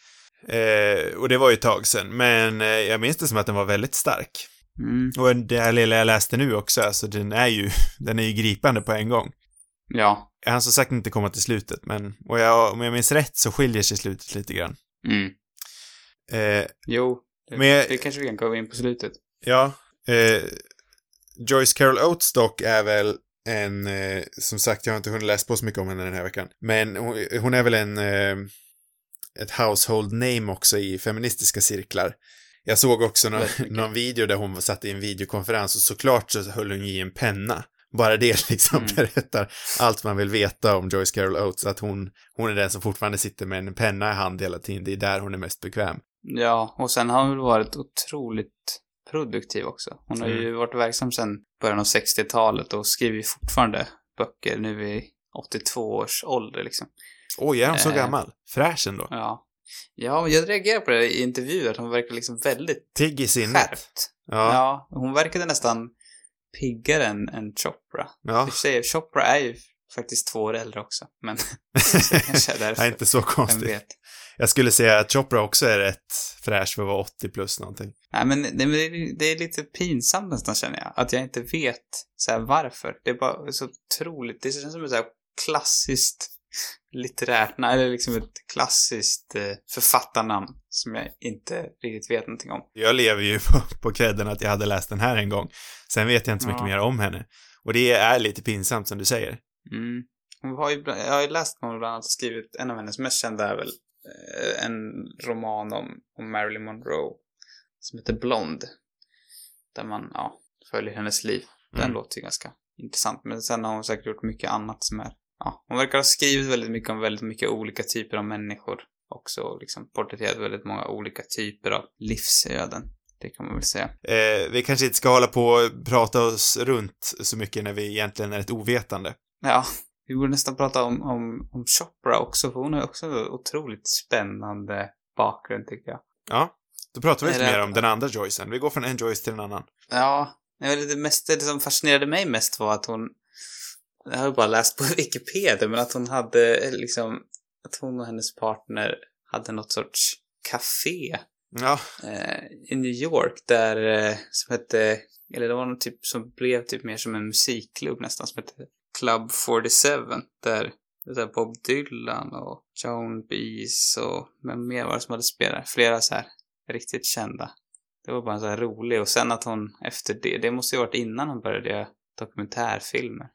Eh, och det var ju ett tag sedan. Men eh, jag minns det som att den var väldigt stark. Mm, Och det här lilla jag läste nu också, alltså den är ju, *laughs* den är ju gripande på en gång. ja. Hann som sagt inte komma till slutet, men, och jag, om jag minns rätt så skiljer sig slutet lite grann. Mm. Eh, Jo, det, Men det kanske vi kan gå in på slutet. ja, eh, Joyce Carol Oates dock är väl en, eh, som sagt, jag har inte hunnit läsa på så mycket om henne den här veckan, men hon, hon är väl en, eh, ett household name också i feministiska cirklar. Jag såg också någon, någon video där hon satt i en videokonferens och såklart så höll hon i en penna. Bara det *laughs* liksom Mm. berättar allt man vill veta om Joyce Carol Oates, att hon, hon är den som fortfarande sitter med en penna i hand hela tiden, det är där hon är mest bekväm. Ja, och sen har hon väl varit otroligt produktiv också. Hon har ju varit verksam sedan början av 60-talet och skriver ju fortfarande böcker nu i 82 års ålder liksom. Oj, är hon så Eh. gammal? Fräsch ändå. Ja. Ja, jag reagerar på det i intervjuer, att hon verkar liksom väldigt Pigg i sinnet. skärpt. Ja. Ja, hon verkade nästan piggare än, än Chopra. Ja, sig, Chopra är ju faktiskt två år äldre också, men *laughs* så kanske är därför. Nej, inte så konstigt. vet? Jag skulle säga att Chopra också är rätt fräsch för att vara 80 plus någonting. Nej, men, det, det är- det lite pinsamt nästan känner jag. Att jag inte vet så varför. Det är bara så otroligt. Det känns som ett så här klassiskt litterärt, nej, eller liksom ett klassiskt eh, författarnamn som jag inte riktigt vet någonting om. Jag lever ju *laughs* på, på credden att jag hade läst den här en gång. Sen vet jag inte så mycket Ja. mer om henne. Och det är lite pinsamt som du säger. Mm. Hon har ju, jag har ju läst någon bland annat skrivit, en av hennes mest kända är väl eh, en roman om, om Marilyn Monroe som heter Blond. Där man, ja, följer hennes liv. Den Mm. låter ju ganska intressant. Men sen har hon säkert gjort mycket annat som är, ja, hon verkar ha skrivit väldigt mycket om väldigt mycket olika typer av människor också. Liksom porträtterat väldigt många olika typer av livsöden. Det kan man väl säga. Eh, vi kanske inte ska hålla på och prata oss runt så mycket när vi egentligen är ett ovetande. Ja, vi borde nästan prata om, om, om Chopra också, för hon har också en otroligt spännande bakgrund tycker jag. Ja, då pratar vi lite mer om den andra Joycen. Vi går från en Joyce till en annan. Ja, det, mest, det som fascinerade mig mest var att hon, jag har bara läst på *laughs* Wikipedia, men att hon hade eh, liksom, att hon och hennes partner hade något sorts café Ja, eh, i New York där, eh, som hette, eller det var något typ som blev typ mer som en musikklubb nästan, som hette Club 47, där det där Bob Dylan och Joan Baez och men mer var det som hade spelat, flera så här riktigt kända. Det var bara så här rolig och sen att hon efter det, det måste ju varit innan hon började göra dokumentärfilmer.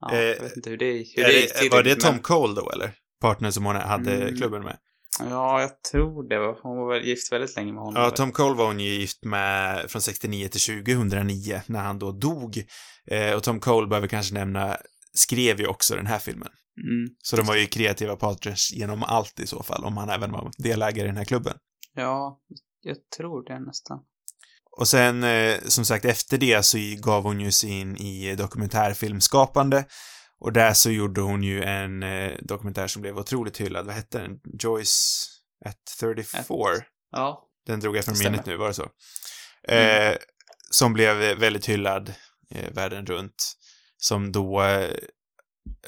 Ja, Eh, jag vet inte hur det, hur är det gick det, till. var det Tom men- Cole då, eller? Partner som hon hade Mm. klubben med. Ja, jag tror det. Hon var väl gift väldigt länge med honom. Ja? Tom Cole var hon ju gift med från 69 till 2009 när han då dog. Eh, och Tom Cole behöver kanske nämna, skrev ju också den här filmen. Mm. Så de var ju kreativa partners genom allt i så fall, om han även var delägare i den här klubben. Ja, jag tror det nästan. Och sen, eh, som sagt, efter det så gav hon ju sig in i dokumentärfilmskapande. Och där så gjorde hon ju en eh, dokumentär som blev otroligt hyllad. Vad hette den? Joyce at 34? Ja. Den drog jag från minnet nu, var det så? Mm. Eh, som blev väldigt hyllad eh, världen runt. Som då eh,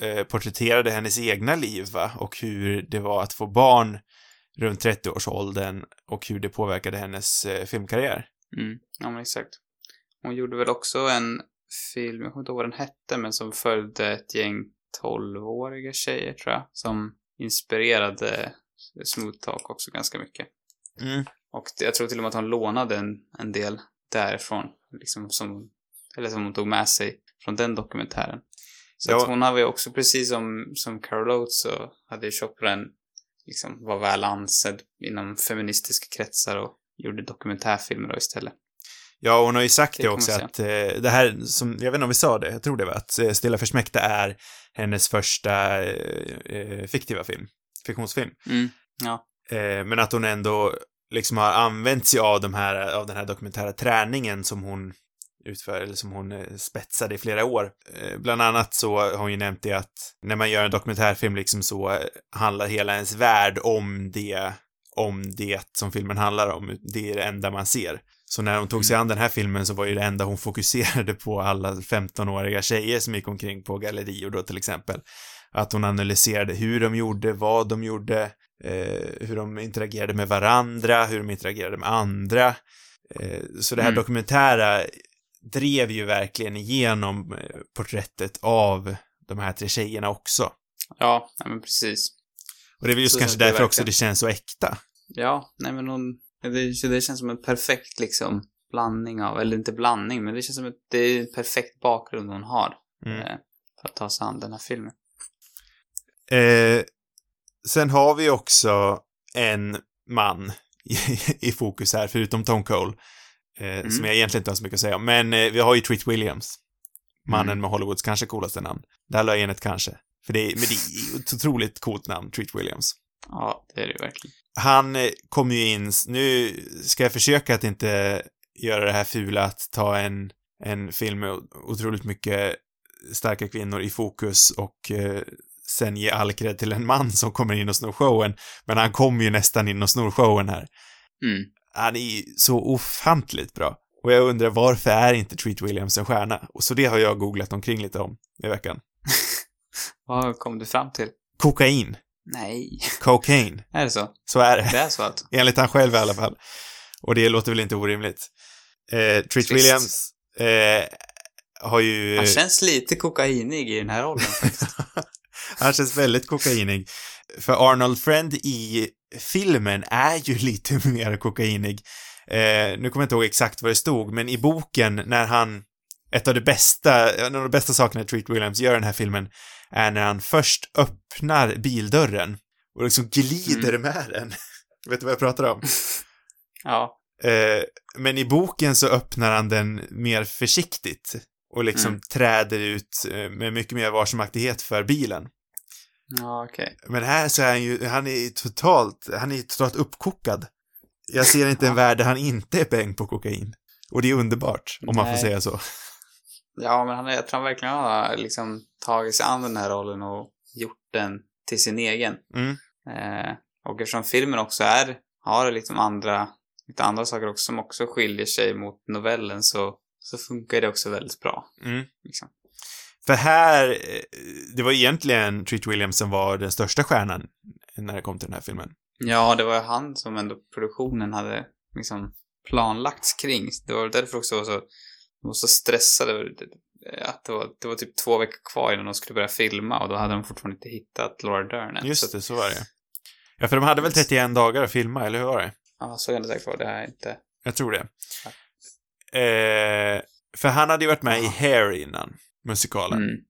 eh, porträtterade hennes egna liv, va? Och hur det var att få barn runt 30-årsåldern och hur det påverkade hennes eh, filmkarriär. Mm. Ja, men exakt. Hon gjorde väl också en film, jag kommer inte ihåg vad den hette, men som följde ett gäng 12-åriga tjejer, tror jag, som inspirerade Smooth Talk också ganska mycket. Mm. Och jag tror till och med att hon lånade en, en del därifrån, liksom som, eller som hon tog med sig från den dokumentären. Så Ja. hon hade ju också, precis som, som Carol Oates, så hade ju Chopra en, liksom, var väl ansedd inom feministiska kretsar och gjorde dokumentärfilmer då istället. Ja, hon har ju sagt Det det, också att eh, det här, som, jag vet inte om vi sa det, jag tror det var att eh, Stilla försmäkta är hennes första eh, eh, fiktiva film, fiktionsfilm. Mm. Ja. Eh, men att hon ändå liksom har använt sig av de här, av den här dokumentära träningen som hon utför, eller som hon eh, spetsade i flera år. Bland annat så har hon ju nämnt det att när man gör en dokumentärfilm liksom så handlar hela ens värld om det, om det som filmen handlar om. Det är det enda man ser. Så när hon tog sig an den här filmen så var ju det enda hon fokuserade på alla 15-åriga tjejer som gick omkring på gallerior då till exempel. Att hon analyserade hur de gjorde, vad de gjorde, eh, hur de interagerade med varandra, hur de interagerade med andra. Eh, så det här Mm. dokumentära drev ju verkligen igenom eh, porträttet av de här tre tjejerna också. Ja, nej, men precis. Och det är väl just Så kanske därför också det känns så äkta. Ja, nej men hon, det, det känns som en perfekt liksom blandning av, eller inte blandning, men det känns som att det är en perfekt bakgrund hon har. Mm. Eh, för att ta sig an den här filmen. Eh, sen har vi också en man i, i fokus här, förutom Tom Cole. Eh, Som jag egentligen inte har så mycket att säga om. Men eh, vi har ju Treat Williams. Mannen Mm. med Hollywoods kanske coolaste namn. Där la jag in ett kanske. För det är, men det är ett otroligt coolt namn, Treat Williams. Ja, det är det verkligen. Han eh, kom ju in, nu ska jag försöka att inte göra det här fula att ta en, en film med otroligt mycket starka kvinnor i fokus och eh, sen ge all cred till en man som kommer in och snor showen. Men han kommer ju nästan in och snor showen här. Mm. Han är ju så ofantligt bra. Och jag undrar varför är inte Treat Williams en stjärna? Och så det har jag googlat omkring lite om i veckan. *laughs* Vad kom du fram till? Kokain. Nej. Cocaine. *laughs* Är det så? Så är det. Det är så att... Enligt han själv i alla fall. Och det låter väl inte orimligt. Eh, Treat Trist. Williams eh, har ju... Han känns lite kokainig i den här rollen. *laughs* han känns väldigt kokainig. För Arnold Friend i filmen är ju *laughs* lite mer kokainig. Eh, nu kommer jag inte ihåg exakt vad det stod, men i boken när han ett av de bästa, en av de bästa sakerna Treat Williams gör i den här filmen är när han först öppnar bildörren och liksom glider med den. *laughs* Vet du vad jag pratar om? *laughs* ja. Eh, men i boken så öppnar han den mer försiktigt och liksom Mm. träder ut eh, med mycket mer varsamaktighet för bilen. Ja, okej. Men här så är han ju, han är totalt, han är totalt uppkokad. Jag ser inte en värld där han inte är bäng på kokain. Och det är underbart, om man får Nej. säga så. Ja, men han, jag tror han verkligen har liksom tagit sig an den här rollen och gjort den till sin egen. Mm. Eh, och eftersom filmen också är, har liksom andra, lite andra saker också som också skiljer sig mot novellen så, så funkar det också väldigt bra. Mm. Liksom. För här, eh, det var egentligen Treat Williams som var den största stjärnan när det kom till den här filmen. Ja, det var han som ändå produktionen hade liksom planlagts kring. Det var därför också var så, de var så stressade. Att det, var, det var typ två veckor kvar innan de skulle börja filma och då hade de fortfarande inte hittat Laura Dern än. Just det, så var det. Ja, för de hade väl 31 dagar att filma, eller hur var det? Ja, så är det säkert var. Det här är inte... Jag tror det. Eh, för han hade ju varit med i Hair innan, musikalen. Mm.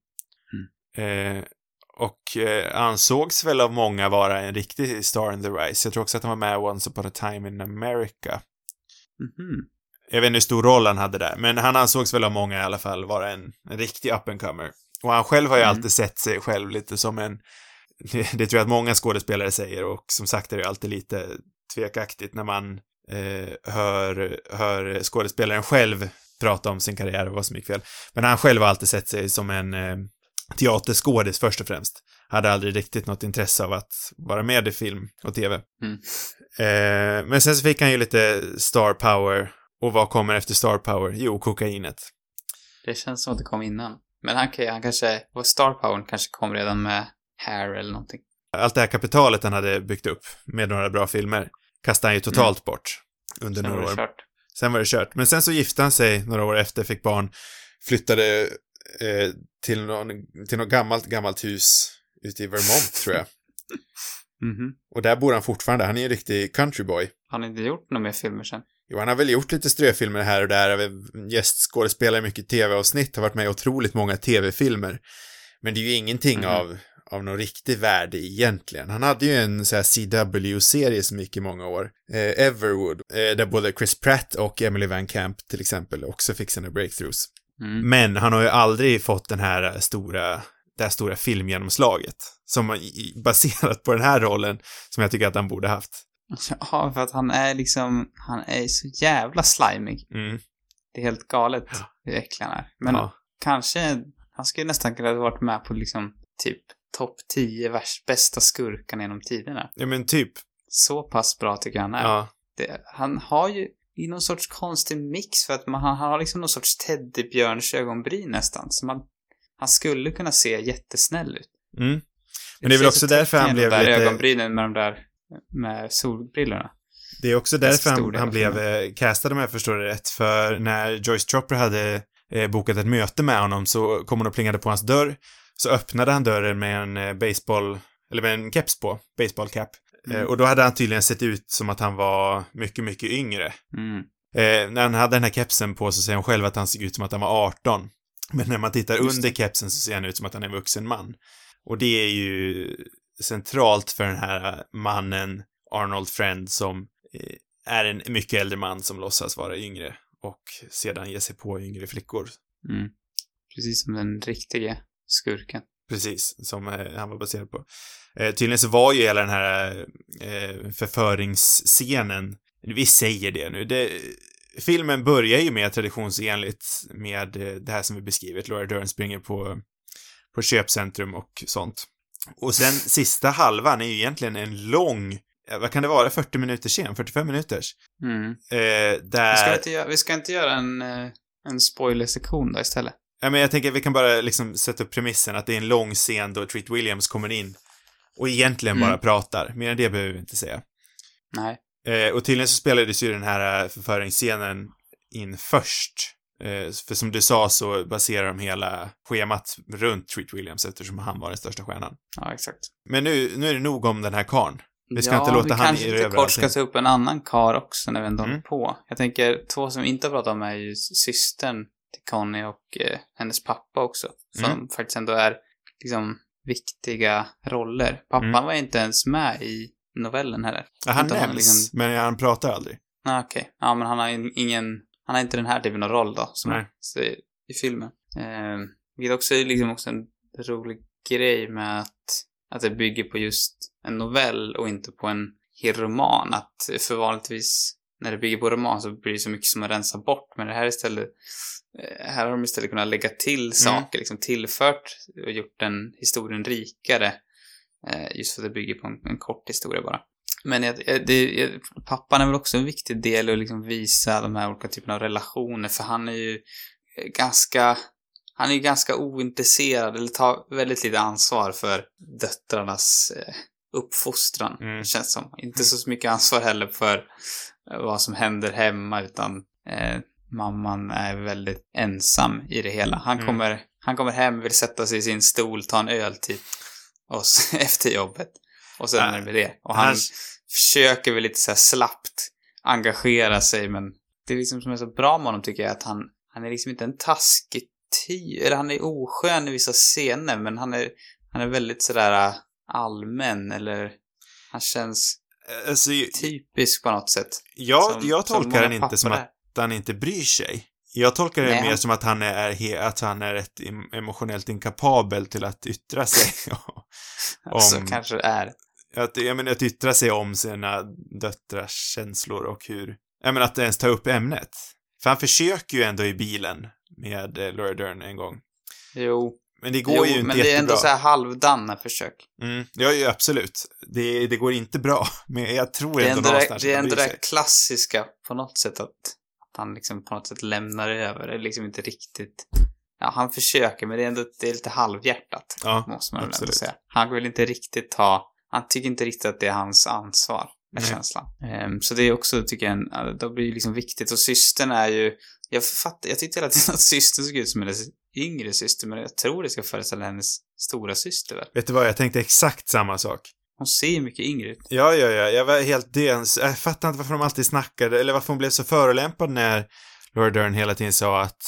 Eh, och eh, ansågs väl av många vara en riktig star in the rise. Jag tror också att han var med Once upon a time in America. Mhm. Jag vet inte hur stor roll han hade där, men han ansågs väl av många i alla fall vara en, en riktig up and comer. Och han själv har ju Mm. alltid sett sig själv lite som en, det, *laughs* det tror jag att många skådespelare säger och som sagt är det ju alltid lite tvekaktigt när man eh, hör, hör skådespelaren själv prata om sin karriär och vad som gick fel. Men han själv har alltid sett sig som en eh, teaterskådis först och främst. Hade aldrig riktigt något intresse av att vara med i film och tv. Mm. Eh, men sen så fick han ju lite star power. Och vad kommer efter star power? Jo, kokainet. Det känns som att det kom innan. Men han, kan- han kanske, och Star Power kanske kom redan med Hair eller någonting. Allt det här kapitalet han hade byggt upp med några bra filmer kastade han ju totalt bort under Sen några år. kört. Sen var det kört. Men sen så gifte han sig några år efter, fick barn, flyttade eh, till, någon, till något gammalt, gammalt hus ute i Vermont, *laughs* tror jag. Mhm. Och där bor han fortfarande. Han är en riktig countryboy. Har ni inte gjort några mer filmer sen? Jo, han har väl gjort lite ströfilmer här och där, gästskådespelare i mycket tv-avsnitt, har varit med i otroligt många tv-filmer. Men det är ju ingenting Mhm. av, av någon riktig värde egentligen. Han hade ju en så här CW-serie som gick i många år, eh, Everwood, eh, där både Chris Pratt och Emily Van Camp till exempel också fick sina breakthroughs. Mm. Men han har ju aldrig fått den här stora, det här stora filmgenomslaget. Som baserat på den här rollen som jag tycker att han borde haft. *laughs* Ja, för att han är liksom, han är så jävla slimig. Mm. Det är helt galet hur äcklig han är. Men Ja. kanske, han skulle nästan kunna ha varit med på liksom typ topp 10 värst bästa skurkarna genom tiderna. ja, men typ. Så pass bra tycker jag han är. Ja. Det, han har ju i någon sorts konstig mix för att man, han, han har liksom någon sorts teddybjörns ögonbryn nästan. Så man, han skulle kunna se jättesnäll ut. Mm. Men det är väl också därför han blev de där lite... ögonbrynen med de där, med solbrillorna. Det är också därför han, han blev eh, castad om jag förstår det rätt. För när Joyce Chopper hade eh, bokat ett möte med honom så kom hon och plingade på hans dörr. Så öppnade han dörren med en eh, baseball, eller med en keps på, baseball cap. Eh, Mm. och då hade han tydligen sett ut som att han var mycket, mycket yngre. Mm. Eh, när han hade den här kepsen på så säger han själv att han såg ut som att han var 18. Men när man tittar Just under kepsen så ser han ut som att han är en vuxen man. Och det är ju centralt för den här mannen, Arnold Friend, som eh, är en mycket äldre man som låtsas vara yngre och sedan ger sig på yngre flickor. Mm. Precis som den riktiga skurken. Precis, som eh, han var baserad på. Eh, tydligen så var ju hela den här eh, förföringsscenen, vi säger det nu, det, filmen börjar ju med traditionsenligt med det här som vi beskrivit, Laura Dern springer på, på köpcentrum och sånt. Och sen sista halvan är ju egentligen en lång, eh, vad kan det vara, 40 minuter sen, 45 minuters? Mm. Eh, Vi, där... ska inte göra, vi ska inte göra en, eh, en spoilersektion då istället. Ja, men jag tänker att vi kan bara liksom sätta upp premissen att det är en lång scen då Treat Williams kommer in och egentligen Mm. bara pratar. Mer än det behöver vi inte säga. Nej. Eh, och tydligen så spelades ju den här eh, förföringsscenen in först. Eh, för som du sa så baserar de hela schemat runt Treat Williams eftersom han var den största stjärnan. Ja, exakt. Men nu, nu är det nog om den här karn. Vi ska ja, inte låta han kanske erövra kort ska ta upp en annan kar också när vi ändå Mm. på. Jag tänker, två som vi inte har pratat om är ju systern till Conny och eh, hennes pappa också. Som Mm. faktiskt ändå är liksom viktiga roller. Pappan Mm. var inte ens med i novellen heller. Ja, han nämns, liksom- men han pratar aldrig. Ah, Okej. Ja, men han har in- ingen... Han har inte den här typen av roll då, som Nej. han ser i filmen. Eh, vilket också är liksom också en rolig grej med att, att det bygger på just en novell och inte på en hel roman. Att för vanligtvis när det bygger på roman så blir det så mycket som man rensar bort. Men det här istället, eh, här har de istället kunnat lägga till saker, liksom tillfört och gjort den historien rikare. Eh, just för att det bygger på en, en kort historia bara. Men jag, det, jag, pappan är väl också en viktig del att liksom visa de här olika typerna av relationer, för han är ju ganska, han är ju ganska ointresserad, eller tar väldigt lite ansvar för döttrarnas eh, uppfostran, Mm. känns som. Inte så mycket ansvar heller för eh, vad som händer hemma, utan eh, mamman är väldigt ensam i det hela. Han, Mm. kommer, han kommer hem, vill sätta sig i sin stol, ta en öl till oss *laughs* efter jobbet. Och sen Äh, är det med det. Och han han- försöker väl lite så här slappt engagera sig, men det är liksom som är så bra med honom tycker jag, att han, han är liksom inte en taskig ty, eller han är oskön i vissa scener, men han är, han är väldigt sådär äh, allmän, eller han känns Alltså, typisk på något sätt. jag, Som- jag tolkar den inte som att han inte bryr sig. Jag tolkar det Nej, mer som att han är, att han är rätt em- emotionellt inkapabel till att yttra sig. *laughs* *laughs* Alltså, om- kanske det är. att, jag menar, att yttra sig om sina döttrars känslor och hur, jag menar att ens ta upp ämnet. För han försöker ju ändå i bilen med eh, Laura Dern en gång. Jo, Men det går jo ju inte men det är jättebra. ändå så här halvdana försök. Mm, ja, ja, absolut. Det, det går inte bra. *laughs* Men jag tror Det är ändå ändå det, någonstans det, är ändå det klassiska på något sätt att han liksom på något sätt lämnar över. Det liksom inte riktigt... Ja, han försöker men det är ändå det är lite halvhjärtat. Ja, måste man absolut. säga. Han vill inte riktigt ta... Han tycker inte riktigt att det är hans ansvar, Nej. känslan. Ehm, så det är också, tycker jag, en, då blir det liksom viktigt. Och systern är ju... Jag fattar, jag tyckte hela tiden att systern såg ut som hennes yngre syster, men jag tror det ska föreställa hennes stora syster väl? Vet du vad, jag tänkte exakt samma sak. Hon ser mycket yngre ut. Ja, ja, ja, jag var helt döns. Jag fattar inte varför de alltid snackade, eller varför hon blev så förolämpad när Laura Dern hela tiden sa att,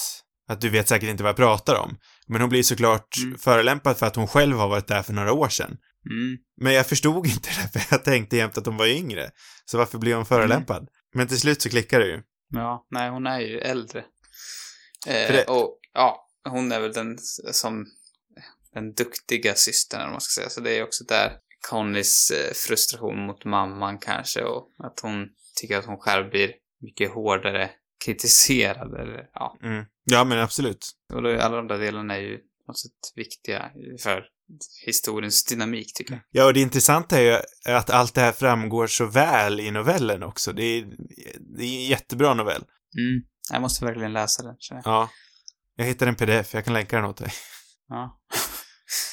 att du vet säkert inte vad jag pratar om. Men hon blir såklart Mm. förolämpad för att hon själv har varit där för några år sedan. Mm. Men jag förstod *laughs* inte det, för jag tänkte jämt att hon var yngre. Så varför blev hon förolämpad? Mm. Men till slut så klickar det ju. Ja, nej hon är ju äldre. Eh, det- Och ja, hon är väl den som den duktiga systern vad man ska säga. Så det är också där Connys eh, frustration mot mamman kanske och att hon tycker att hon själv blir mycket hårdare kritiserad eller ja. Mm. Ja, men absolut. Och då är alla de där delarna är ju på något sätt viktiga för historiens dynamik tycker jag. Ja, och det intressanta är ju att allt det här framgår så väl i novellen också. Det är, det är en jättebra novell. Mm. Jag måste verkligen läsa den känner jag. Ja. Jag hittade en pdf, jag kan länka den åt dig. Ja.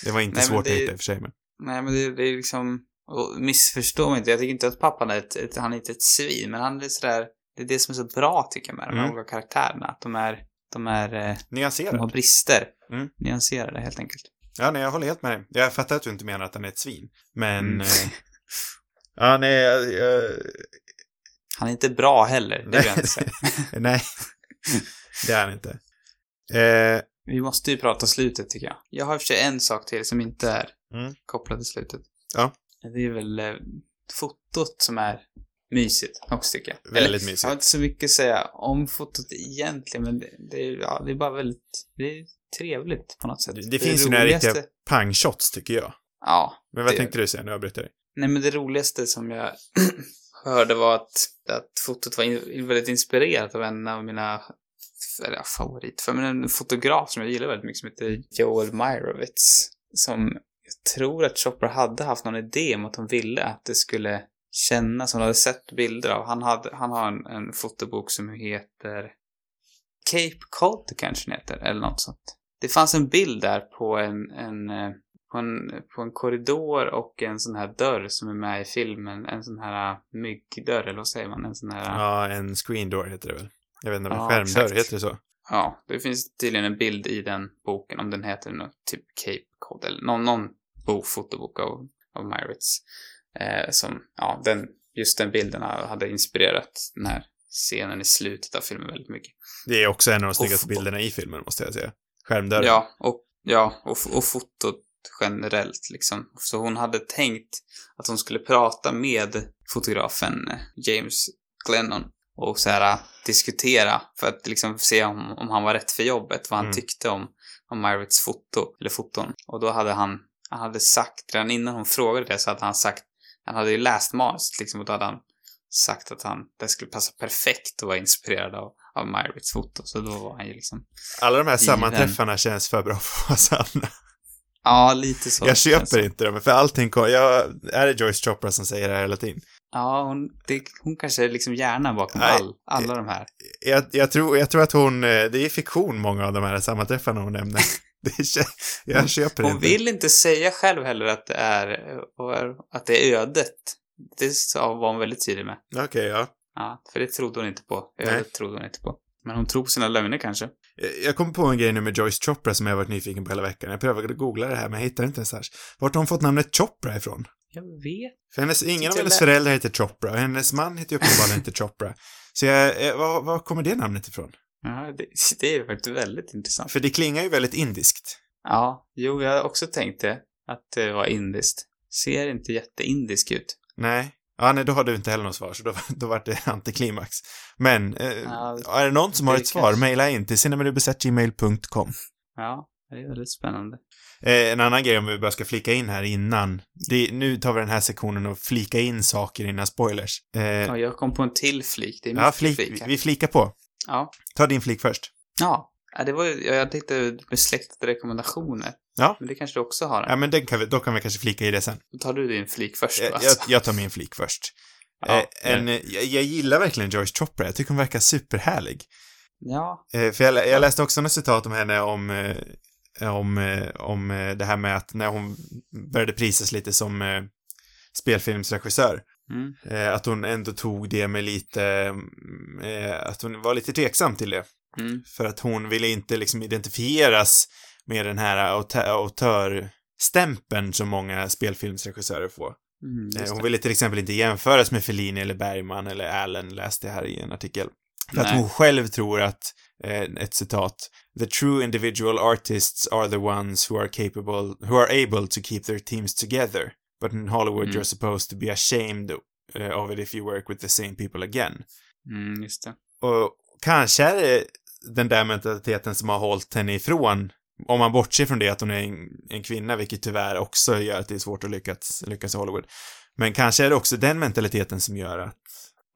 Det var inte Nej, svårt det- att hitta i och för sig, men... Nej, men det, det är liksom... Och missförstå mig inte, jag tycker inte att pappan är ett, ett, han är inte ett svin, men han är sådär... Det är det som är så bra, tycker jag, med de här Mm. olika karaktärerna. Att de är... De är... eh, De har brister. Mm. Nyanserade, helt enkelt. Ja, nej, jag håller helt med dig. Jag fattar att du inte menar att han är ett svin. Men... Mm. Eh, ja, nej, jag, jag, Han är inte bra heller, det vill jag inte säga. *laughs* Nej, det är han inte. Eh, Vi måste ju prata slutet tycker jag. Jag har i och för sig en sak till som inte är Mm. kopplad till slutet. Ja. Det är väl eh, fotot som är mysigt också tycker jag. Väldigt Eller, mysigt. Jag har inte så mycket att säga om fotot egentligen, men det, det, ja, det är bara väldigt, det är trevligt på något sätt. det, det finns ju några riktiga pangshots, tycker jag. Ja. Men vad Det- tänkte du säga? Avbryter jag dig. Nej, men det roligaste som jag *clears throat* hörde var att, att fotot var in, väldigt inspirerat av en av mina eller, favorit, men en fotograf som jag gillar väldigt mycket som heter Joel Meyerowitz. Som jag tror att Chopper hade haft någon idé om att hon ville att det skulle kännas, hon hade sett bilder av. Han, hade, han har en, en fotobok som heter Cape Cod kanske den heter, eller något sånt. Det fanns en bild där på en, en eh, på en, på en korridor och en sån här dörr som är med i filmen. En sån här myggdörr, eller vad säger man? En sån här... Ja, Ja, en screen door heter det väl? Jag vet inte, Ja, ja, skärmdörr, exakt. heter det så? det finns tydligen en bild i den boken, om den heter något, typ Cape Cod, eller någon, någon bok, fotobok av, av Meyerowitz. Eh, som, ja, den, just den bilden hade inspirerat den här scenen i slutet av filmen väldigt mycket. Det är också en av de snyggaste bilderna i filmen, måste jag säga. Skärmdörren. Ja, och, ja, och, och fotot generellt liksom. Så hon hade tänkt att hon skulle prata med fotografen eh, James Glennon och så här diskutera för att liksom se om, om han var rätt för jobbet, vad han Mm. tyckte om, om Myrits foto, eller foton. Och då hade han, han hade sagt, redan innan hon frågade det så hade han sagt, han hade ju läst manuset liksom och då hade han sagt att han, det skulle passa perfekt att vara inspirerad av, av Myrits foto. Så då var han ju liksom, Alla de här sammanträffarna känns för bra för att vara sanna. ja lite så. Jag köper inte dem, för allting kom, jag, är det Joyce Chopra som säger det här hela tiden? Ja, hon, det, hon kanske är liksom hjärnan bakom Nej, all, alla de här. Jag, jag, tror, jag tror att hon, eh, det är fiktion många av de här sammanträffarna hon nämner. *laughs* *laughs* Det jag köper Hon inte. vill inte säga själv heller att det är, eh, att det är ödet. Det var hon väldigt tydlig med. Okej, ja. Ja, för det trodde hon inte på. Ödet Nej. trodde hon inte på. Men hon tror på sina lögner kanske. Jag- Jag kom på en grej nu med Joyce Chopra som jag varit nyfiken på hela veckan. Jag prövade att googla det här, men jag hittar inte ens här. Vart har hon fått namnet Chopra ifrån? Jag vet. För hennes, ingen av hennes föräldrar heter Chopra och hennes man heter ju uppenbarligen inte Chopra. Så jag, eh, var, var kommer det namnet ifrån? Ja, det, *laughs* det är faktiskt väldigt intressant. För det klingar ju väldigt indiskt. Ja, jo, jag har också tänkt det. Att det var indiskt. Ser inte jätteindisk ut. Nej. Ja, nej, då har du inte heller något svar, så då, *laughs* då vart det antiklimax. Men, eh, Ja, är det någon som har det ett svar, mejla in till cinemadubbesattgmail.com. Ja, det är väldigt spännande. Eh, en annan grej om vi bara ska flika in här innan. Det, nu tar vi den här sektionen och flika in saker innan spoilers. Eh, Ja, jag kom på en till flik. Det är ja, flik, flik här. vi flikar på. Ja. Ta din flik först. Ja, ja, det var ju, jag tänkte besläktade rekommendationer. Ja. Men det kanske du också har? Ja, men den kan vi, då kan vi kanske flika i det sen. Då tar du din flik först då, Jag, alltså. jag, jag tar min flik först. *laughs* Ja, eh, en, jag, jag gillar verkligen Joyce Chopra. Jag tycker hon verkar superhärlig. Ja, Eh, för jag, jag läste också något citat om henne om, eh, om, om det här med att när hon började prisas lite som spelfilmsregissör, mm. eh, att hon ändå tog det med lite, eh, att hon var lite tveksam till det. Mm. För att hon ville inte liksom identifieras med den här autö- autörstämpeln som många spelfilmsregissörer får. Mm, Eh, Hon ville till exempel inte jämföras med Fellini eller Bergman eller Allen, läste jag här i en artikel. För att Nej. hon själv tror att, eh, ett citat, “The true individual artists are the ones who are capable, who are able to keep their teams together. But in Hollywood Mm. you're supposed to be ashamed eh, of it if you work with the same people again.” Mm, just det. Och kanske är det den där mentaliteten som har hållit henne ifrån, om man bortser från det att hon är en, en kvinna, vilket tyvärr också gör att det är svårt att lyckas, lyckas i Hollywood. Men kanske är det också den mentaliteten som gör att,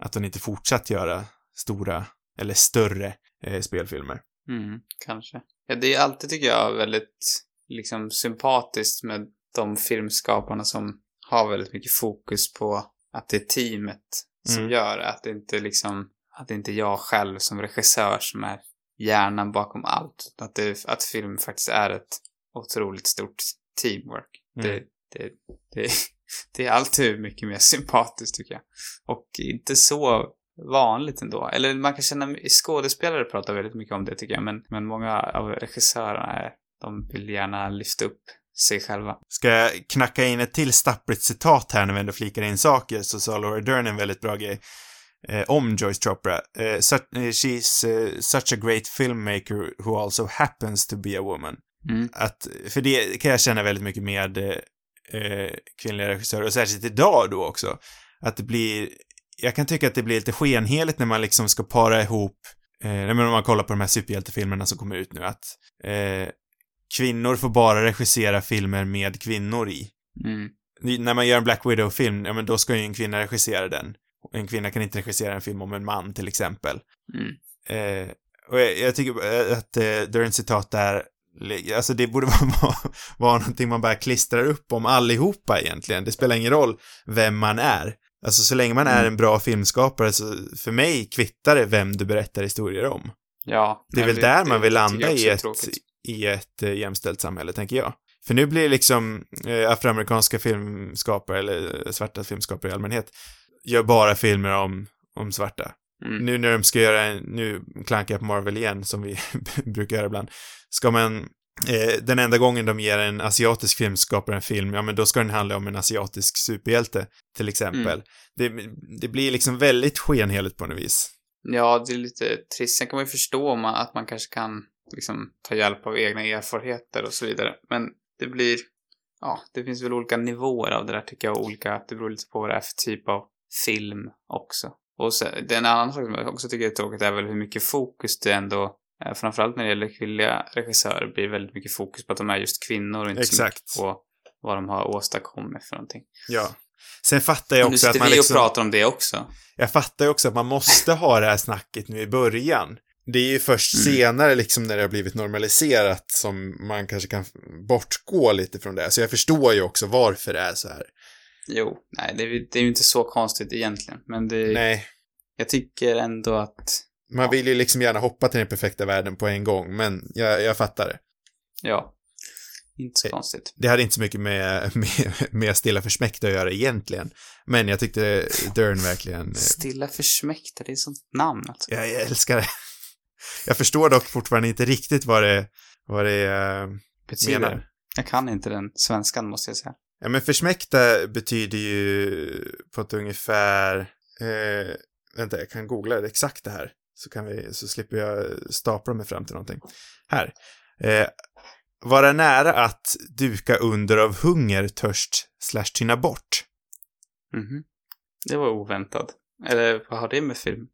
att hon inte fortsatt göra stora, eller större, eh, spelfilmer. Mm, kanske. Ja, det är alltid, tycker jag, väldigt liksom sympatiskt med de filmskaparna som har väldigt mycket fokus på att det är teamet som Mm. gör det. Att det inte liksom, att det inte är jag själv som regissör som är hjärnan bakom allt. Att, det, att film faktiskt är ett otroligt stort teamwork. Mm. Det, det, det, *laughs* det är alltid mycket mer sympatiskt tycker jag. Och inte så vanligt ändå. Eller man kan känna, skådespelare pratar väldigt mycket om det tycker jag, men, men många av regissörerna är, de vill gärna lyfta upp sig själva. Ska jag knacka in ett till stappligt citat här när vi ändå flikar in saker, så sa Laura Dern en väldigt bra grej. eh, om Joyce Chopra. Eh, such, eh, she's eh, such a great filmmaker who also happens to be a woman. Mm. Att, för det kan jag känna väldigt mycket med eh, eh, kvinnliga regissörer, och särskilt idag då också. Att det blir, jag kan tycka att det blir lite skenheligt när man liksom ska para ihop, eh, men om man kollar på de här superhjältefilmerna som kommer ut nu, att kvinnor får bara regissera filmer med kvinnor i. Mm. När man gör en Black Widow-film, ja men då ska ju en kvinna regissera den. En kvinna kan inte regissera en film om en man, till exempel. Mm. Eh, och jag, jag tycker eh, att eh, Durns citat där, alltså det borde *laughs* vara, vara någonting man bara klistrar upp om allihopa egentligen. Det spelar ingen roll vem man är. Alltså så länge man är Mm. en bra filmskapare så för mig kvittar det vem du berättar historier om. Ja. Det är väl där man vill landa i är ett, tråkigt. I ett eh, jämställt samhälle, tänker jag. För nu blir liksom eh, afroamerikanska filmskapare, eller eh, svarta filmskapare i allmänhet, gör bara filmer om, om svarta. Mm. Nu när de ska göra, en, nu klankar jag på Marvel igen, som vi *laughs* brukar göra ibland, ska man, eh, den enda gången de ger en asiatisk filmskapare en film, ja men då ska den handla om en asiatisk superhjälte, till exempel. Mm. Det, det blir liksom väldigt skenheligt på något vis. Ja, det är lite trist. Sen kan man ju förstå att man kanske kan liksom ta hjälp av egna erfarenheter och så vidare. Men det blir, ja, det finns väl olika nivåer av det där tycker jag. Olika, det beror lite på vad det är för typ av film också. Och så, det är en annan sak som jag också tycker är tråkigt är väl hur mycket fokus det ändå, eh, framförallt när det gäller kvinnliga regissörer, blir väldigt mycket fokus på att de är just kvinnor och inte Exakt. så mycket på vad de har åstadkommit för någonting. Ja. Sen fattar jag nu också att sitter man vi liksom... och pratar om det också. Jag fattar ju också att man måste ha det här snacket nu i början. Det är ju först Mm. senare liksom när det har blivit normaliserat som man kanske kan bortgå lite från det. Så jag förstår ju också varför det är så här. Jo, nej, det är, det är ju inte så konstigt egentligen. Men det, Nej, jag tycker ändå att, man vill ju liksom gärna hoppa till den perfekta världen på en gång, men jag, jag fattar det. ja, inte så Eh, konstigt. Det hade inte så mycket med, *laughs* med, med Stilla försmäkta att göra egentligen. Men jag tyckte Dern verkligen... eh, Stilla försmäkta, det är ett sånt namn alltså. Jag, jag älskar det. Jag förstår dock fortfarande inte riktigt vad det, vad det eh, Betyder. menar. Jag kan inte den svenskan måste jag säga. Ja, men försmäkta betyder ju på ett ungefär... Eh, vänta, jag kan googla det exakt det här. Så, kan vi, så slipper jag stapla mig fram till någonting. Här. Eh, vara nära att duka under av hunger, törst, slash tynna bort. Mhm. Det var oväntat. Eller vad har det med film?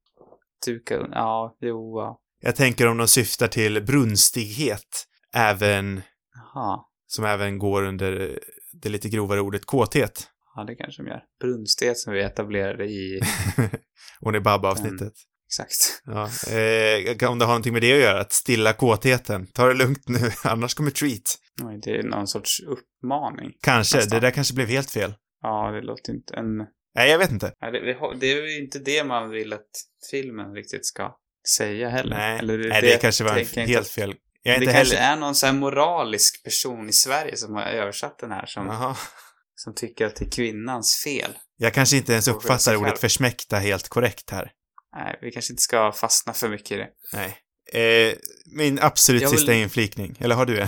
Duka, ja, jo, ja. Jag tänker om de syftar till brunstighet, även, Jaha. som även går under det lite grovare ordet kåthet. Ja, det kanske de gör. Brunstighet som vi etablerade i... *laughs* Det Babba-avsnittet. Mm. Exakt. Ja, eh, om det har någonting med det att göra, att stilla kåtheten. Ta det lugnt nu, *laughs* annars kommer treat. Oj, Det är någon sorts uppmaning. Kanske, Nästan. det där kanske blev helt fel. Ja, det låter inte en... Nej, jag vet inte. Nej, det, har- det är ju inte det man vill att filmen riktigt ska säga heller. Nej, Eller Nej det, kanske var en helt fel. Jag är det inte kanske heller... är någon sån här moralisk person i Sverige som har översatt den här som, som tycker att det är kvinnans fel. Jag kanske inte ens uppfattar ordet försmäkta helt korrekt här. Nej, vi kanske inte ska fastna för mycket i det. Nej. Eh, min absolut vill- sista inflikning. Eller har du en?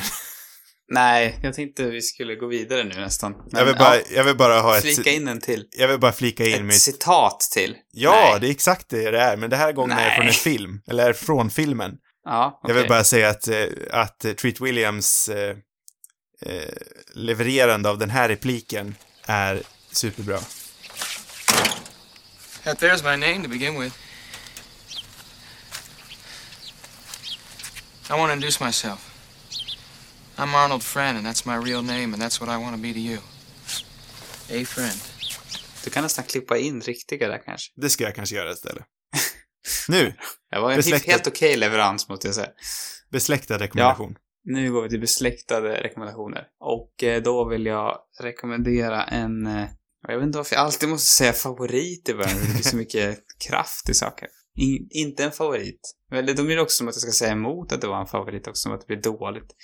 Nej, jag tänkte vi skulle gå vidare nu nästan. Men, jag, vill bara, ja, jag vill bara ha ett... flika in en till. Jag vill bara flika in Ett mitt... citat till. Ja, Nej. det är exakt det det är, men det här gången är det från Nej. en film. Eller är från filmen. Ja, Jag vill bara säga att, eh, att Treat Williams eh, eh, levererande av den här repliken är superbra. That there's my name to begin with. I want to introduce myself. I'm Arnold Friend, and that's my real name, and that's what I want to be to you. A friend. Du kan nästan klippa in riktiga där kanske. Det ska jag kanske göra istället. *laughs* nu, Det var en Besläktat. helt okej leverans måste jag säga. besläktad rekommendation. Nu går vi till besläktade rekommendationer. Och eh, då vill jag rekommendera en... eh, Jag vet inte varför jag alltid måste säga favorit i början. Det blir så mycket kraft i saker. In, inte en favorit. Men det- Då blir det också som att jag ska säga emot att det var en favorit också, som att det blir dåligt.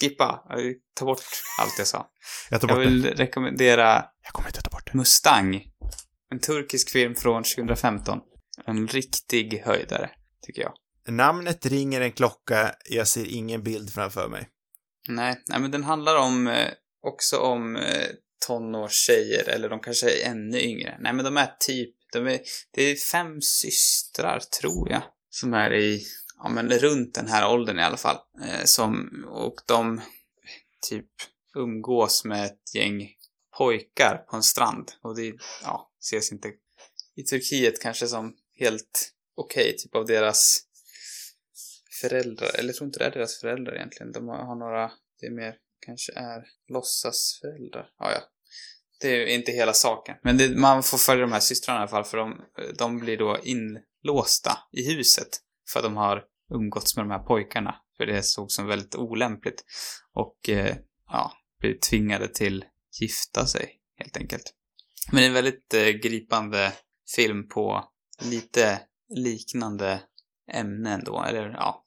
Skippa. Ta bort allt jag sa. *laughs* Jag tar Jag bort det. vill rekommendera Jag kommer inte ta bort det. Mustang. En turkisk film från 2015. En riktig höjdare, tycker jag. Namnet ringer en klocka, jag ser ingen bild framför mig. Nej, nej men den handlar om, eh, också om eh, tonårstjejer, eller de kanske är ännu yngre. Nej men de är typ de är, det är fem systrar, tror jag, som är i, ja men runt den här åldern i alla fall. Eh, som, och de typ umgås med ett gäng pojkar på en strand. Och det, ja, ses inte i Turkiet kanske som helt okej, typ av deras föräldrar. Eller jag tror inte det är deras föräldrar egentligen. De har, har några, det är mer, kanske är låtsasföräldrar. Ja, ja. Det är inte hela saken. Men det, man får följa de här systrarna i alla fall för de, de blir då inlåsta i huset. För att de har umgåtts med de här pojkarna. För det såg som väldigt olämpligt. Och eh, ja, blir tvingade till gifta sig helt enkelt. Men det är en väldigt eh, gripande film på lite liknande ämnen då, eller ja.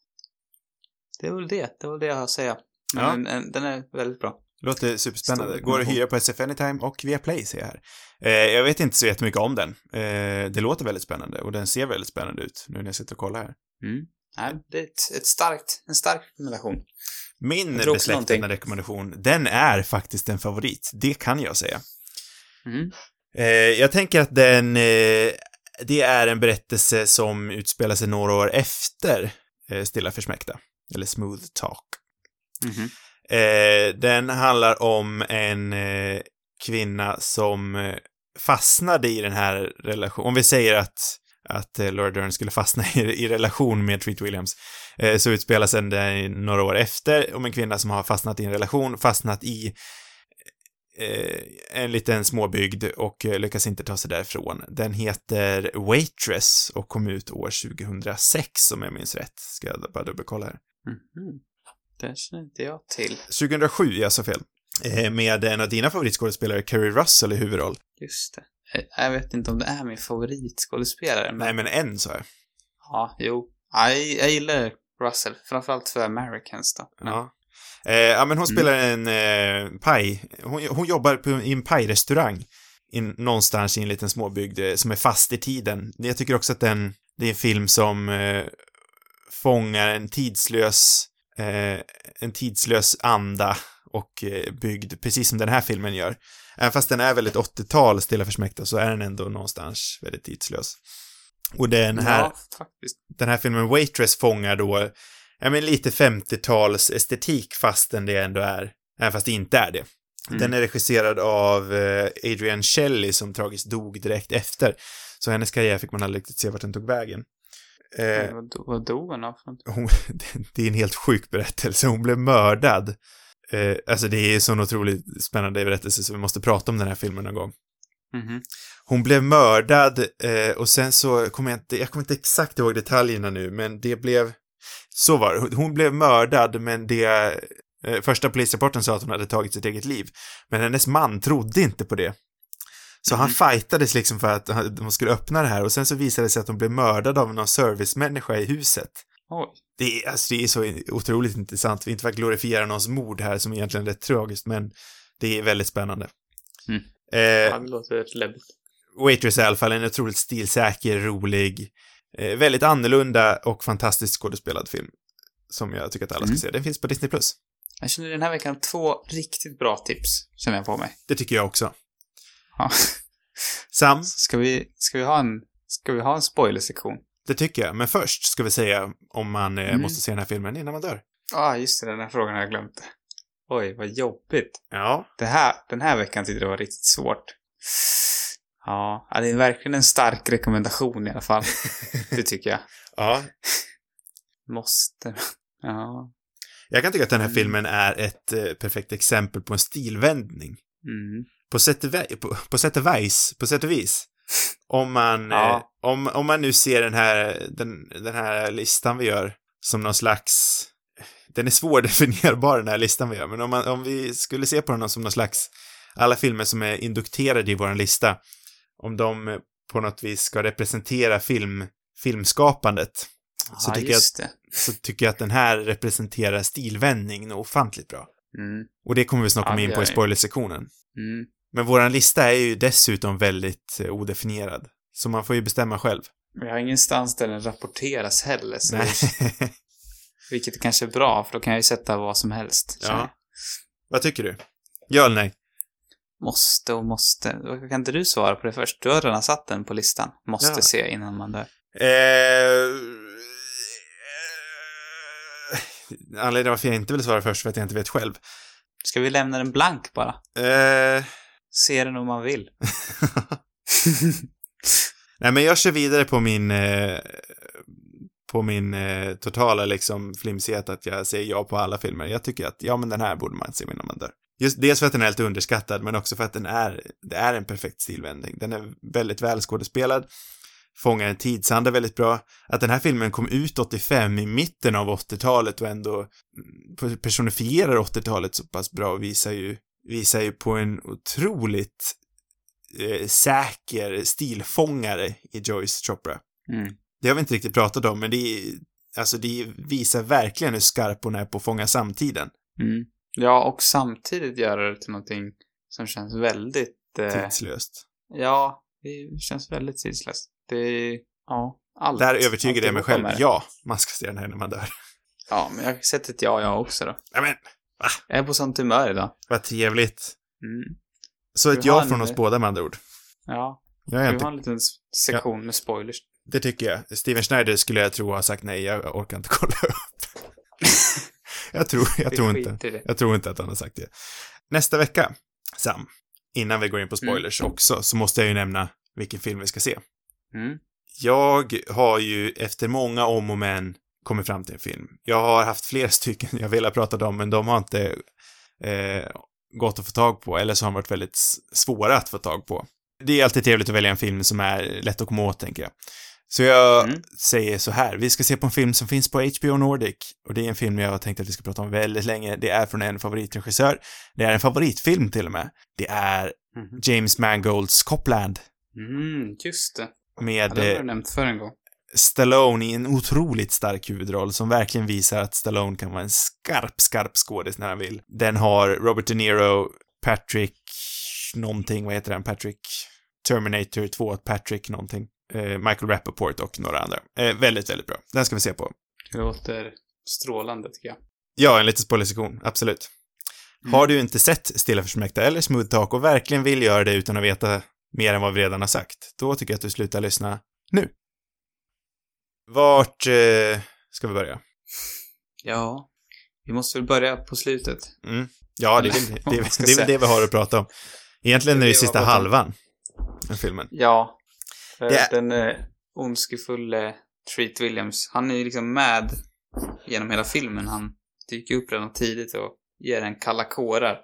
Det är väl det, det var det jag har att säga. Men Ja. den, den- den är väldigt bra. Låter superspännande. Går att hyra på SF Anytime och via Play ser jag här. Eh, jag vet inte så jättemycket om den. Eh, det låter väldigt spännande och den ser väldigt spännande ut nu när jag sitter och kollar här. Mm. Nej, det är ett, ett starkt, en stark rekommendation. Min besläktade rekommendation, den är faktiskt en favorit. Det kan jag säga. Mm. Eh, jag tänker att den, eh, det är en berättelse som utspelar sig några år efter eh, Stilla försmäkta. Eller Smooth Talk. Mhm. Eh, den handlar om en eh, kvinna som eh, fastnade i den här relationen. Om vi säger att, att eh, Laura Dern skulle fastna i, i relation med Treat Williams, eh, så utspelas den där några år efter om en kvinna som har fastnat i en relation, fastnat i eh, en liten småbygd och eh, lyckas inte ta sig därifrån. Den heter Waitress och kom ut år 2006 om jag minns rätt. Ska jag bara dubbelkolla här. Mhm. Det känner inte jag till. 2007, jag sa fel. Eh, Med en av dina favoritskådespelare, Kerry Russell, i huvudroll. Just det. Eh, Jag vet inte om det är min favoritskådespelare, men Nej, men en sa jag. ja, jo. Ja, Jag, jag gillar Russell, framförallt för Americans då. Men, Ja. Eh, ja, men hon spelar en eh, paj. Hon, hon jobbar på, i en pajrestaurang in, någonstans i en liten småbygd eh, som är fast i tiden. Jag tycker också att den, det är en film som eh, fångar en tidslös, eh, en tidslös anda och eh, byggd, precis som den här filmen gör. Även fast den är väldigt 80-tal, Stilla försmäkta, så är den ändå någonstans väldigt tidslös. Och den här, Ja, den här filmen Waitress fångar då, ja men lite 50-tals estetik fastän det ändå är, även fast det inte är det. Mm. Den är regisserad av eh, Adrian Shelley som tragiskt dog direkt efter. Så hennes karriär fick man aldrig riktigt se vart den tog vägen. Eh, Vad, do- vad dog han av hon, *laughs* det är en helt sjuk berättelse. Hon blev mördad. Eh, alltså det är en sån otroligt spännande berättelse så vi måste prata om den här filmen någon gång. Mhm. Hon blev mördad eh, och sen så kommer jag inte, jag kommer inte exakt ihåg detaljerna nu, men det blev, så var det. Hon- Hon blev mördad, men det, eh, första polisrapporten sa att hon hade tagit sitt eget liv. Men hennes man trodde inte på det. Så han fightades liksom för att hon skulle öppna det här och sen så visade det sig att hon blev mördad av någon servicemänniska i huset. Oj. Det är, alltså, det är så otroligt intressant, inte för att glorifiera någons mord här som egentligen är rätt tragiskt, men det är väldigt spännande. Mm. Eh, Ja, det låter rätt läbbigt. Waitress är i alla fall en otroligt stilsäker, rolig, eh, väldigt annorlunda och fantastiskt skådespelad film. Som jag tycker att alla ska Mm. se. Den finns på Disney+. Plus. Jag känner den här veckan två riktigt bra tips, känner jag på mig. Det tycker jag också. Ja. Sam, Ska vi, ska vi ha en, ska vi ha en spoilersektion? det tycker jag. Men först ska vi säga om man eh, Mm. måste se den här filmen innan man dör. Ja, ah, just det, den här frågan har jag glömt. Oj, vad jobbigt. Ja. Det här, den här veckan tyckte jag det var riktigt svårt. Ja, ja, det är verkligen en stark rekommendation i alla fall. *laughs* Det tycker jag. Ja. Måste. Ja. Jag kan tycka att den här Mm. filmen är ett eh, perfekt exempel på en stilvändning. Mm. På sätt och, vä- på, på sätt och vis, på sätt och vis. Om man, Ja. eh, om, om man nu ser den här, den, den här listan vi gör som någon slags, den är svårdefinierbar den här listan vi gör, men om, man, om vi skulle se på den som någon slags, alla filmer som är indukterade i vår lista, om de på något vis ska representera film, filmskapandet, så, ja, tycker jag, det. så tycker jag att den här representerar stilvändning något ofantligt bra. Mm. Och det kommer vi snart Ja, komma in det på i spoilersektionen. Mm. Men våran lista är ju dessutom väldigt eh, odefinierad. Så man får ju bestämma själv. Vi har ingenstans där den rapporteras heller, så Nej. *laughs* vilket kanske är bra, för då kan jag ju sätta vad som helst. ja. Vad tycker du? Ja eller nej? Måste och måste. Kan inte du svara på det först? Du har redan satt den på listan. Måste Ja. se innan man dör. Eh, anledningen varför jag inte vill svara först för att jag inte vet själv. Ska vi lämna den blank bara? Eh, Se den om man vill. *laughs* *laughs* nej, men jag kör vidare på min eh, på min eh, totala liksom flimsighet att jag säger ja på alla filmer. Jag tycker att, ja men den här borde man se innan man dör. Just dels för att den är lite underskattad, men också för att den är, det är en perfekt stilvändning. Den är väldigt välskådespelad, fångar en tidsanda väldigt bra. Att den här filmen kom ut 85 i mitten av 80-talet och ändå mm, personifierar 80-talet så pass bra visar ju, visar ju på en otroligt eh, säker stilfångare i Joyce Chopra. Mm. Det har vi inte riktigt pratat om, men det är, alltså det visar verkligen hur skarp hon är på att fånga samtiden. Mm. Ja, och samtidigt göra det till någonting som känns väldigt... Eh, Tidslöst. ja, det känns väldigt tidslöst. Det är... Ja, allt. Där övertygar jag mig själv. Ja, man ska se den här när man dör. Ja, men jag sett ett ja, jag också då. Ja, men Jag är på sånt humör idag. vad trevligt. Mm. Så ett ja från oss båda med andra ord. Ja, Jag vi inte, har en liten sektion med spoilers. det tycker jag. Steven Schneider skulle jag tro har sagt nej, jag orkar inte kolla upp. *laughs* jag tror, jag tror inte. Jag tror inte att han har sagt det. Nästa vecka, Sam, innan vi går in på Mm. spoilers också, så måste jag ju nämna vilken film vi ska se. Mm. Jag har ju efter många om och men kommit fram till en film. Jag har haft flera *laughs* stycken jag velat prata om, men de har inte eh, gått att få tag på, eller så har de varit väldigt svåra att få tag på. Det är alltid trevligt att välja en film som är lätt att komma åt, tänker jag. Så jag Mm. säger så här, vi ska se på en film som finns på HBO Nordic, och det är en film jag har tänkt att vi ska prata om väldigt länge. Det är från en favoritregissör. Det är en favoritfilm till och med. Det är Mhm. James Mangolds Copland Mm, just det. Ja, med det har eh, du nämnt för en gång. Stallone i en otroligt stark huvudroll som verkligen visar att Stallone kan vara en skarp, skarp skådis när han vill. Den har Robert De Niro, Patrick någonting, vad heter han, Patrick Terminator 2, Patrick någonting, eh, Michael Rappaport och några andra. Eh, väldigt, väldigt bra. Den ska vi se på. Det låter strålande, tycker jag. Ja, en liten spoilersektion, absolut. Mm. Har du inte sett Stilla försmäkta eller Smooth Talk och verkligen vill göra det utan att veta mer än vad vi redan har sagt, då tycker jag att du slutar lyssna nu. Vart eh, ska vi börja? Ja, vi måste väl börja på slutet. Mm. Ja, det *laughs* är, väl, det, det väl säga. det vi har att prata om. Egentligen det Det är det sista halvan av filmen. Ja. Det är- Den eh, ondskefulle Treat Williams, han är ju liksom med genom hela filmen. Han dyker upp redan tidigt och ger en kalla kårar.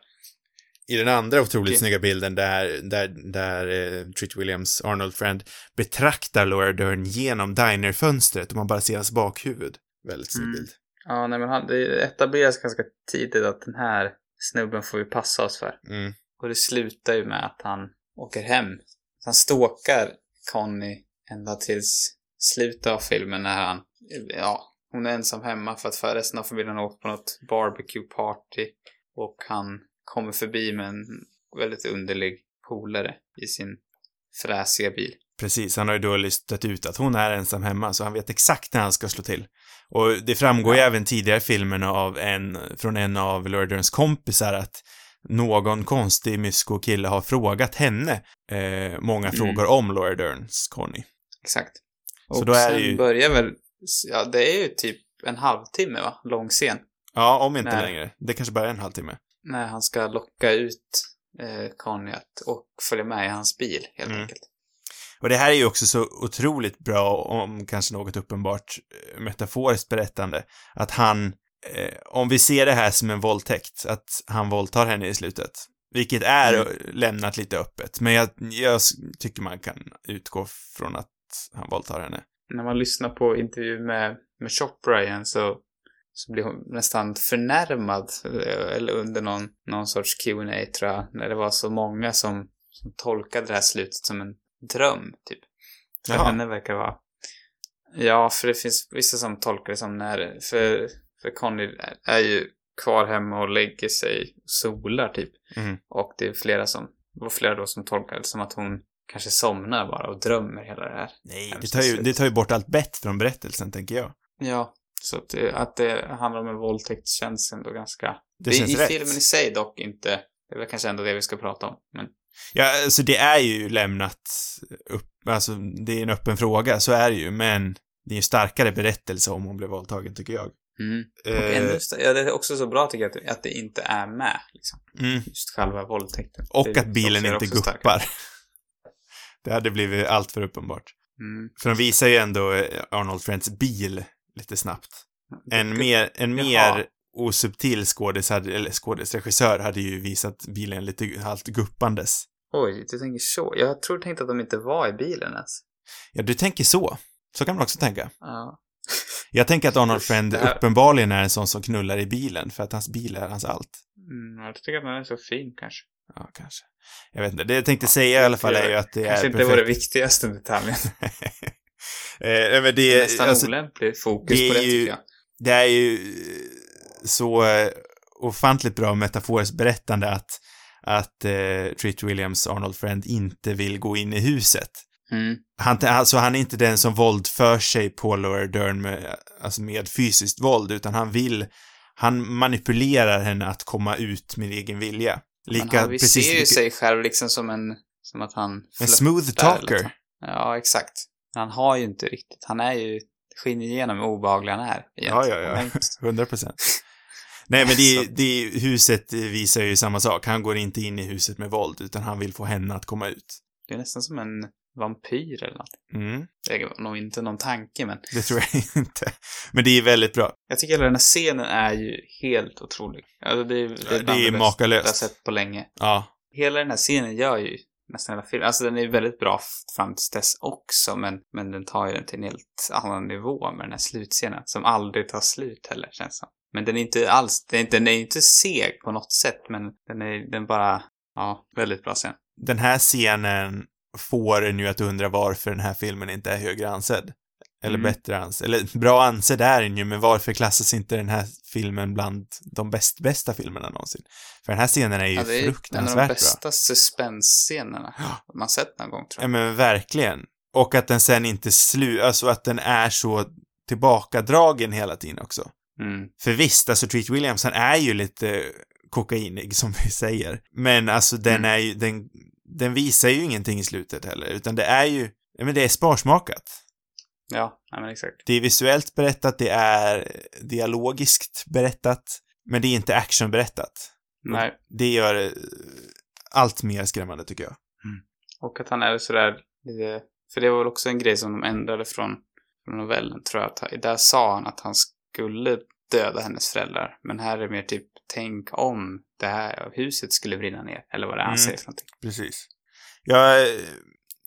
I den andra otroligt Okej. snygga bilden där, där, där eh, Treat Williams, Arnold Friend, betraktar Laura Dern genom dinerfönstret och man bara ser hans bakhuvud. Väldigt snygg Mm. bild. Ja, nej men han, det etableras ganska tidigt att den här snubben får vi passa oss för. Mm. Och det slutar ju med att han åker hem. Han stalkar Conny ända tills slutet av filmen när han, ja, hon är ensam hemma för att för resten av familjen har åkt på något barbecue party. Och han kommer förbi med en väldigt underlig polare i sin fräsiga bil. Precis, han har ju då listat ut att hon är ensam hemma, så han vet exakt när han ska slå till. Och det framgår ju även tidigare i filmen av en, från en av Laura Derns kompisar att någon konstig mysko-kille har frågat henne eh, många Mm. frågor om Laura Derns Conny. Exakt. Så Och då är sen ju- börjar väl, ja det är ju typ en halvtimme va? Lång scen. Ja, om inte Nej. längre. Det kanske bara är en halvtimme. När han ska locka ut eh, Conny att och följa med i hans bil, helt Mm. enkelt. Och det här är ju också så otroligt bra, om kanske något uppenbart eh, metaforiskt berättande, att han, eh, om vi ser det här som en våldtäkt, att han våldtar henne i slutet, vilket är Mm. lämnat lite öppet, men jag, jag tycker man kan utgå från att han våldtar henne. När man lyssnar på intervju med, med Chopra igen så, så blir hon nästan förnärmad, eh, eller under någon, någon sorts Q&A tror jag, när det var så många som, som tolkade det här slutet som en dröm, typ. För Jaha. henne verkar det vara... Ja, för det finns vissa som tolkar det som när... För, för Conny är- ju kvar hemma och lägger sig och solar, typ. Mm. Och det är flera som... Det var flera då som tolkade det som att hon kanske somnar bara och drömmer hela det här. Nej, det tar, ju, det tar ju bort allt bett från berättelsen, tänker jag. Ja, så att det, att det handlar om en våldtäkt känns ändå ganska... Det i känns i rätt. filmen i sig dock inte Det är väl kanske ändå det vi ska prata om. Men Ja, alltså det är ju lämnat upp, alltså det är en öppen fråga, så är det ju, men det är ju starkare berättelse om hon blev våldtagen, tycker jag. Mm. Och Eh, ännu st- ja, det är också så bra tycker jag att det, att det inte är med. Liksom. mm. Just själva våldtäkten. Och Det att bilen inte också starkare. guppar. *laughs* Det hade blivit allt för uppenbart. Mm. För de visar ju ändå eh, Arnold Friends bil lite snabbt. En mer, en Jaha. mer osubtil skådis, hade, eller skådisregissör hade ju visat bilen lite halvt guppandes. Oj, du tänker så. Jag tror tänkte att de inte var i bilen ens. Ja, du tänker så. Så kan man också tänka. Ja. Jag tänker att Arnold Friend uppenbarligen är en sån som knullar i bilen, för att hans bil är hans allt. Mm, jag tycker att den är så fin kanske. Ja, kanske. Jag vet inte. Det jag tänkte säga i alla fall är ju att det kanske är inte var det perfekt. viktigaste detaljen. *laughs* eh, det Det är nästan alltså, olämplig fokus det på det ju- tycker jag. det är ju eh, så eh, ofantligt bra metaforiskt berättande att, att eh, Treat Williams, Arnold Friend, inte vill gå in i huset. Mm. Han, alltså han är inte den som våldför sig på Laura Dern med, alltså med fysiskt våld, utan han vill, han manipulerar henne att komma ut med egen vilja. Lika, Men han, vi precis ser ju lika- sig själv liksom som en, som att han en smooth talker. Ja, exakt. Han har ju inte riktigt, han är ju, det skiner igenom hur obehaglig han är. Ja, ja, ja. 100 *laughs* procent. Nej, men det, det, huset visar ju samma sak. Han går inte in i huset med våld, utan han vill få henne att komma ut. Det är nästan som en vampyr eller något. Mm, Det är nog inte någon tanke, men det tror jag *laughs* inte. Men det är väldigt bra. jag tycker hela den här scenen är ju helt otrolig. Alltså det, är- det är det är makalöst. jag har sett på länge. Ja. Hela den här scenen gör ju nästan hela filmen. Alltså den är väldigt bra fram till dess också, men, men den tar ju den till en helt annan nivå med den här slutscenen. Som aldrig tar slut heller, känns det som. Men den är inte alls, den är inte, den är inte seg på något sätt, men den är, den bara, ja, väldigt bra scen. Den här scenen får en ju att undra varför den här filmen inte är högre ansedd. Eller Mm. bättre ansedd. Eller bra ansedd är den ju, men varför klassas inte den här filmen bland de bäst, bästa filmerna någonsin? För den här scenen är ju Ja, det är en av de fruktansvärt bra. bästa suspensescenerna man sett någon gång, tror Ja jag. men verkligen. Och att den sen inte slu, alltså att den är så tillbakadragen hela tiden också. Mm. För visst, alltså Treat Williams, han är ju lite kokainig som vi säger. Men alltså den Mm. är ju, den, den visar ju ingenting i slutet heller, utan det är ju, ja men det är sparsmakat. Ja, ja, men exakt. Det är visuellt berättat, det är dialogiskt berättat, men det är inte actionberättat. Nej. Det gör eh, allt mer skrämmande tycker jag. Och att han är sådär lite... För det var väl också en grej som de ändrade från, från novellen, tror jag. Att, där sa han att han skulle döda hennes föräldrar. Men här är det mer typ, tänk om det här huset skulle brinna ner. Eller vad det är han Mm. säger för någonting. Precis. Jag, eh,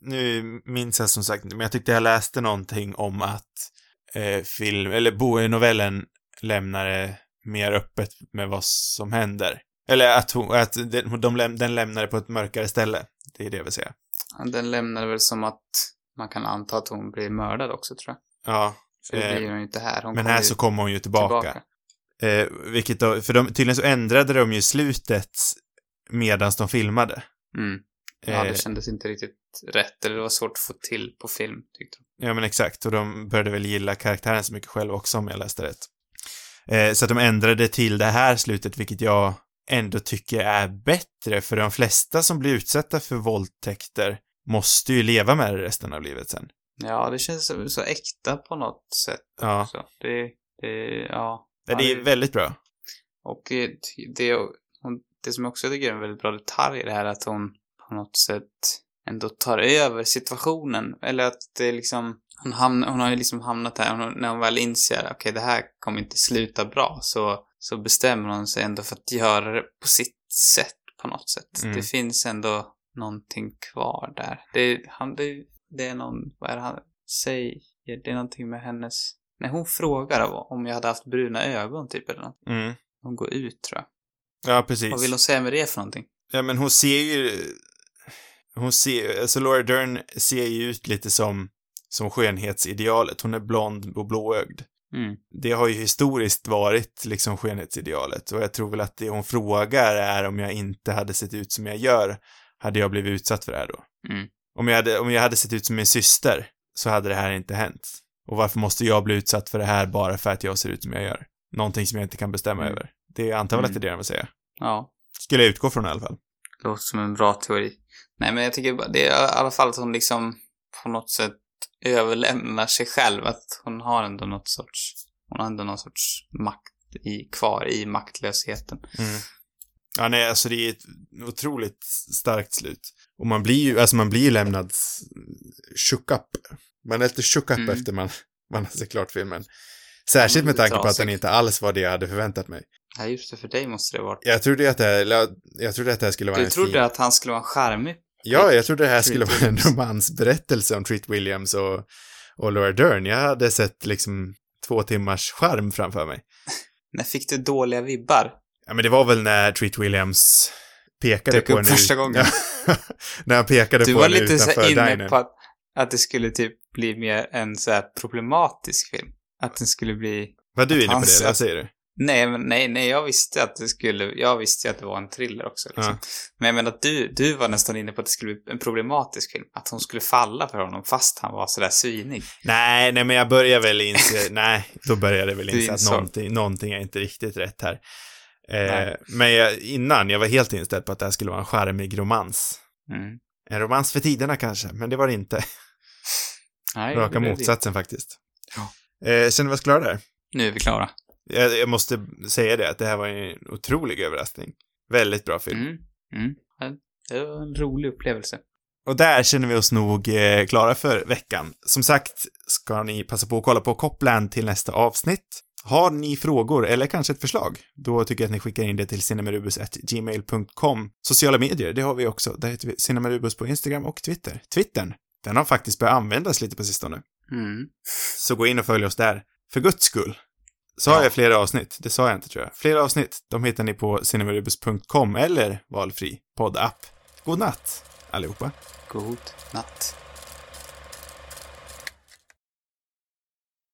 nu minns jag som sagt men jag tyckte jag läste någonting om att eh, film, eller bo, novellen lämnar det mer öppet med vad som händer. Eller att, hon, att de läm, den lämnar det på ett mörkare ställe. Det är det jag vill säga. Den lämnade väl som att man kan anta att hon blir mördad också, tror jag. Ja. För det Eh, blir hon ju inte här. Hon men här så kommer hon ju tillbaka. tillbaka. Eh, vilket då, för de, tydligen så ändrade de ju slutet medans de filmade. Mm. Ja, Eh, det kändes inte riktigt rätt. Eller det var svårt att få till på film, tyckte de. Ja, men exakt. Och de började väl gilla karaktären så mycket själv också, om jag läste rätt. Eh, så att de ändrade till det här slutet, vilket jag ändå tycker är bättre, för de flesta som blir utsatta för våldtäkter måste ju leva med det resten av livet sen. Ja, det känns så, så äkta på något sätt Ja, också. Det, det, ja. det Ja, är väldigt bra. Och eh, det, hon, det som jag också tycker är en väldigt bra detalj är det här att hon på något sätt ändå tar över situationen. Eller att det liksom, hon, hamnar, hon har ju liksom hamnat här, hon, när hon väl inser att okej, det här kommer inte sluta bra, så, så bestämmer hon sig ändå för att göra det på sitt sätt på något sätt. Mm. Det finns ändå någonting kvar där. Det, han, det, det är någon, vad är det han säger? Det är någonting med hennes, när hon frågar om jag hade haft bruna ögon typ eller något. Mm. Hon går ut tror jag. Ja, precis. Vad vill hon säga med det för någonting? Ja, men hon ser ju... Hon ser, alltså Laura Dern ser ju ut lite som, som skönhetsidealet. Hon är blond och blåögd. Mm. det har ju historiskt varit liksom skönhetsidealet och jag tror väl att det hon frågar är om jag inte hade sett ut som jag gör, hade jag blivit utsatt för det här då? Mm. Om jag hade, om jag hade sett ut som min syster så hade det här inte hänt. Och varför måste jag bli utsatt för det här bara för att jag ser ut som jag gör? Någonting som jag inte kan bestämma Mm. över. Det antar väl att det är det jag vill säga. Ja. Skulle jag utgå från i alla fall. Låter som en bra teori. Nej, men jag tycker det är i alla fall att hon liksom på något sätt överlämnar sig själv. Att hon har ändå något sorts, hon har ändå någon sorts makt i, kvar i maktlösheten. Ja, nej, alltså det är ett otroligt starkt slut. Och man blir ju, alltså man blir ju lämnad shook up. Man är lite shook up Mm. efter man, man har sett klart filmen. Särskilt Ja, med tanke på att den inte alls var det jag hade förväntat mig. Ja, just det, för dig måste det vara. Jag trodde att det här, jag, trodde att det här skulle vara Du en trodde fin... att han skulle vara en charmig? Ja, jag trodde det här skulle vara en romansberättelse om Treat Williams och, och Laura Dern. Jag hade sett liksom två timmars charm framför mig. När fick du dåliga vibbar? Ja, men det var väl när Treat Williams pekade Dök på upp henne första gången. *laughs* när han pekade Du på var henne lite så utanför här inne dinern. på att, att det skulle typ bli mer en så här problematisk film. Att den skulle bli... Var du inne på det? Vad säger du? Nej, men nej, nej, jag visste att det skulle... Jag visste att det var en thriller också. Liksom. Ja. Men jag menar att du, du var nästan inne på att det skulle bli en problematisk film. Att hon skulle falla för honom fast han var sådär svinig. Nej, nej, men jag börjar väl inse, *laughs* nej, då började jag väl inse att någonting, någonting är inte riktigt rätt här. Eh, men jag, innan, jag var helt inställd på att det här skulle vara en charmig romans. Mm. En romans för tiderna kanske, men det var det inte. Nej, Raka blev det. motsatsen faktiskt. Ja. Eh, känner vi oss klara där? Nu är vi klara. Jag, jag måste säga det, att det här var en otrolig överraskning. Väldigt bra film. Mm. Mm. Det var en rolig upplevelse. Och där känner vi oss nog eh, klara för veckan. Som sagt ska ni passa på att kolla på Copland till nästa avsnitt. Har ni frågor eller kanske ett förslag, då tycker jag att ni skickar in det till cinemarubus.gmail.com. Sociala medier, det har vi också. Där heter vi Cinemarubus på Instagram och Twitter. Twittern, den har faktiskt börjat användas lite på sistone. Mm. Så gå in och följ oss där. För guds skull. Sa Ja. jag flera avsnitt? Det sa jag inte tror jag. Flera avsnitt, de hittar ni på cinemarubus.com eller valfri poddapp. God natt, allihopa. God natt.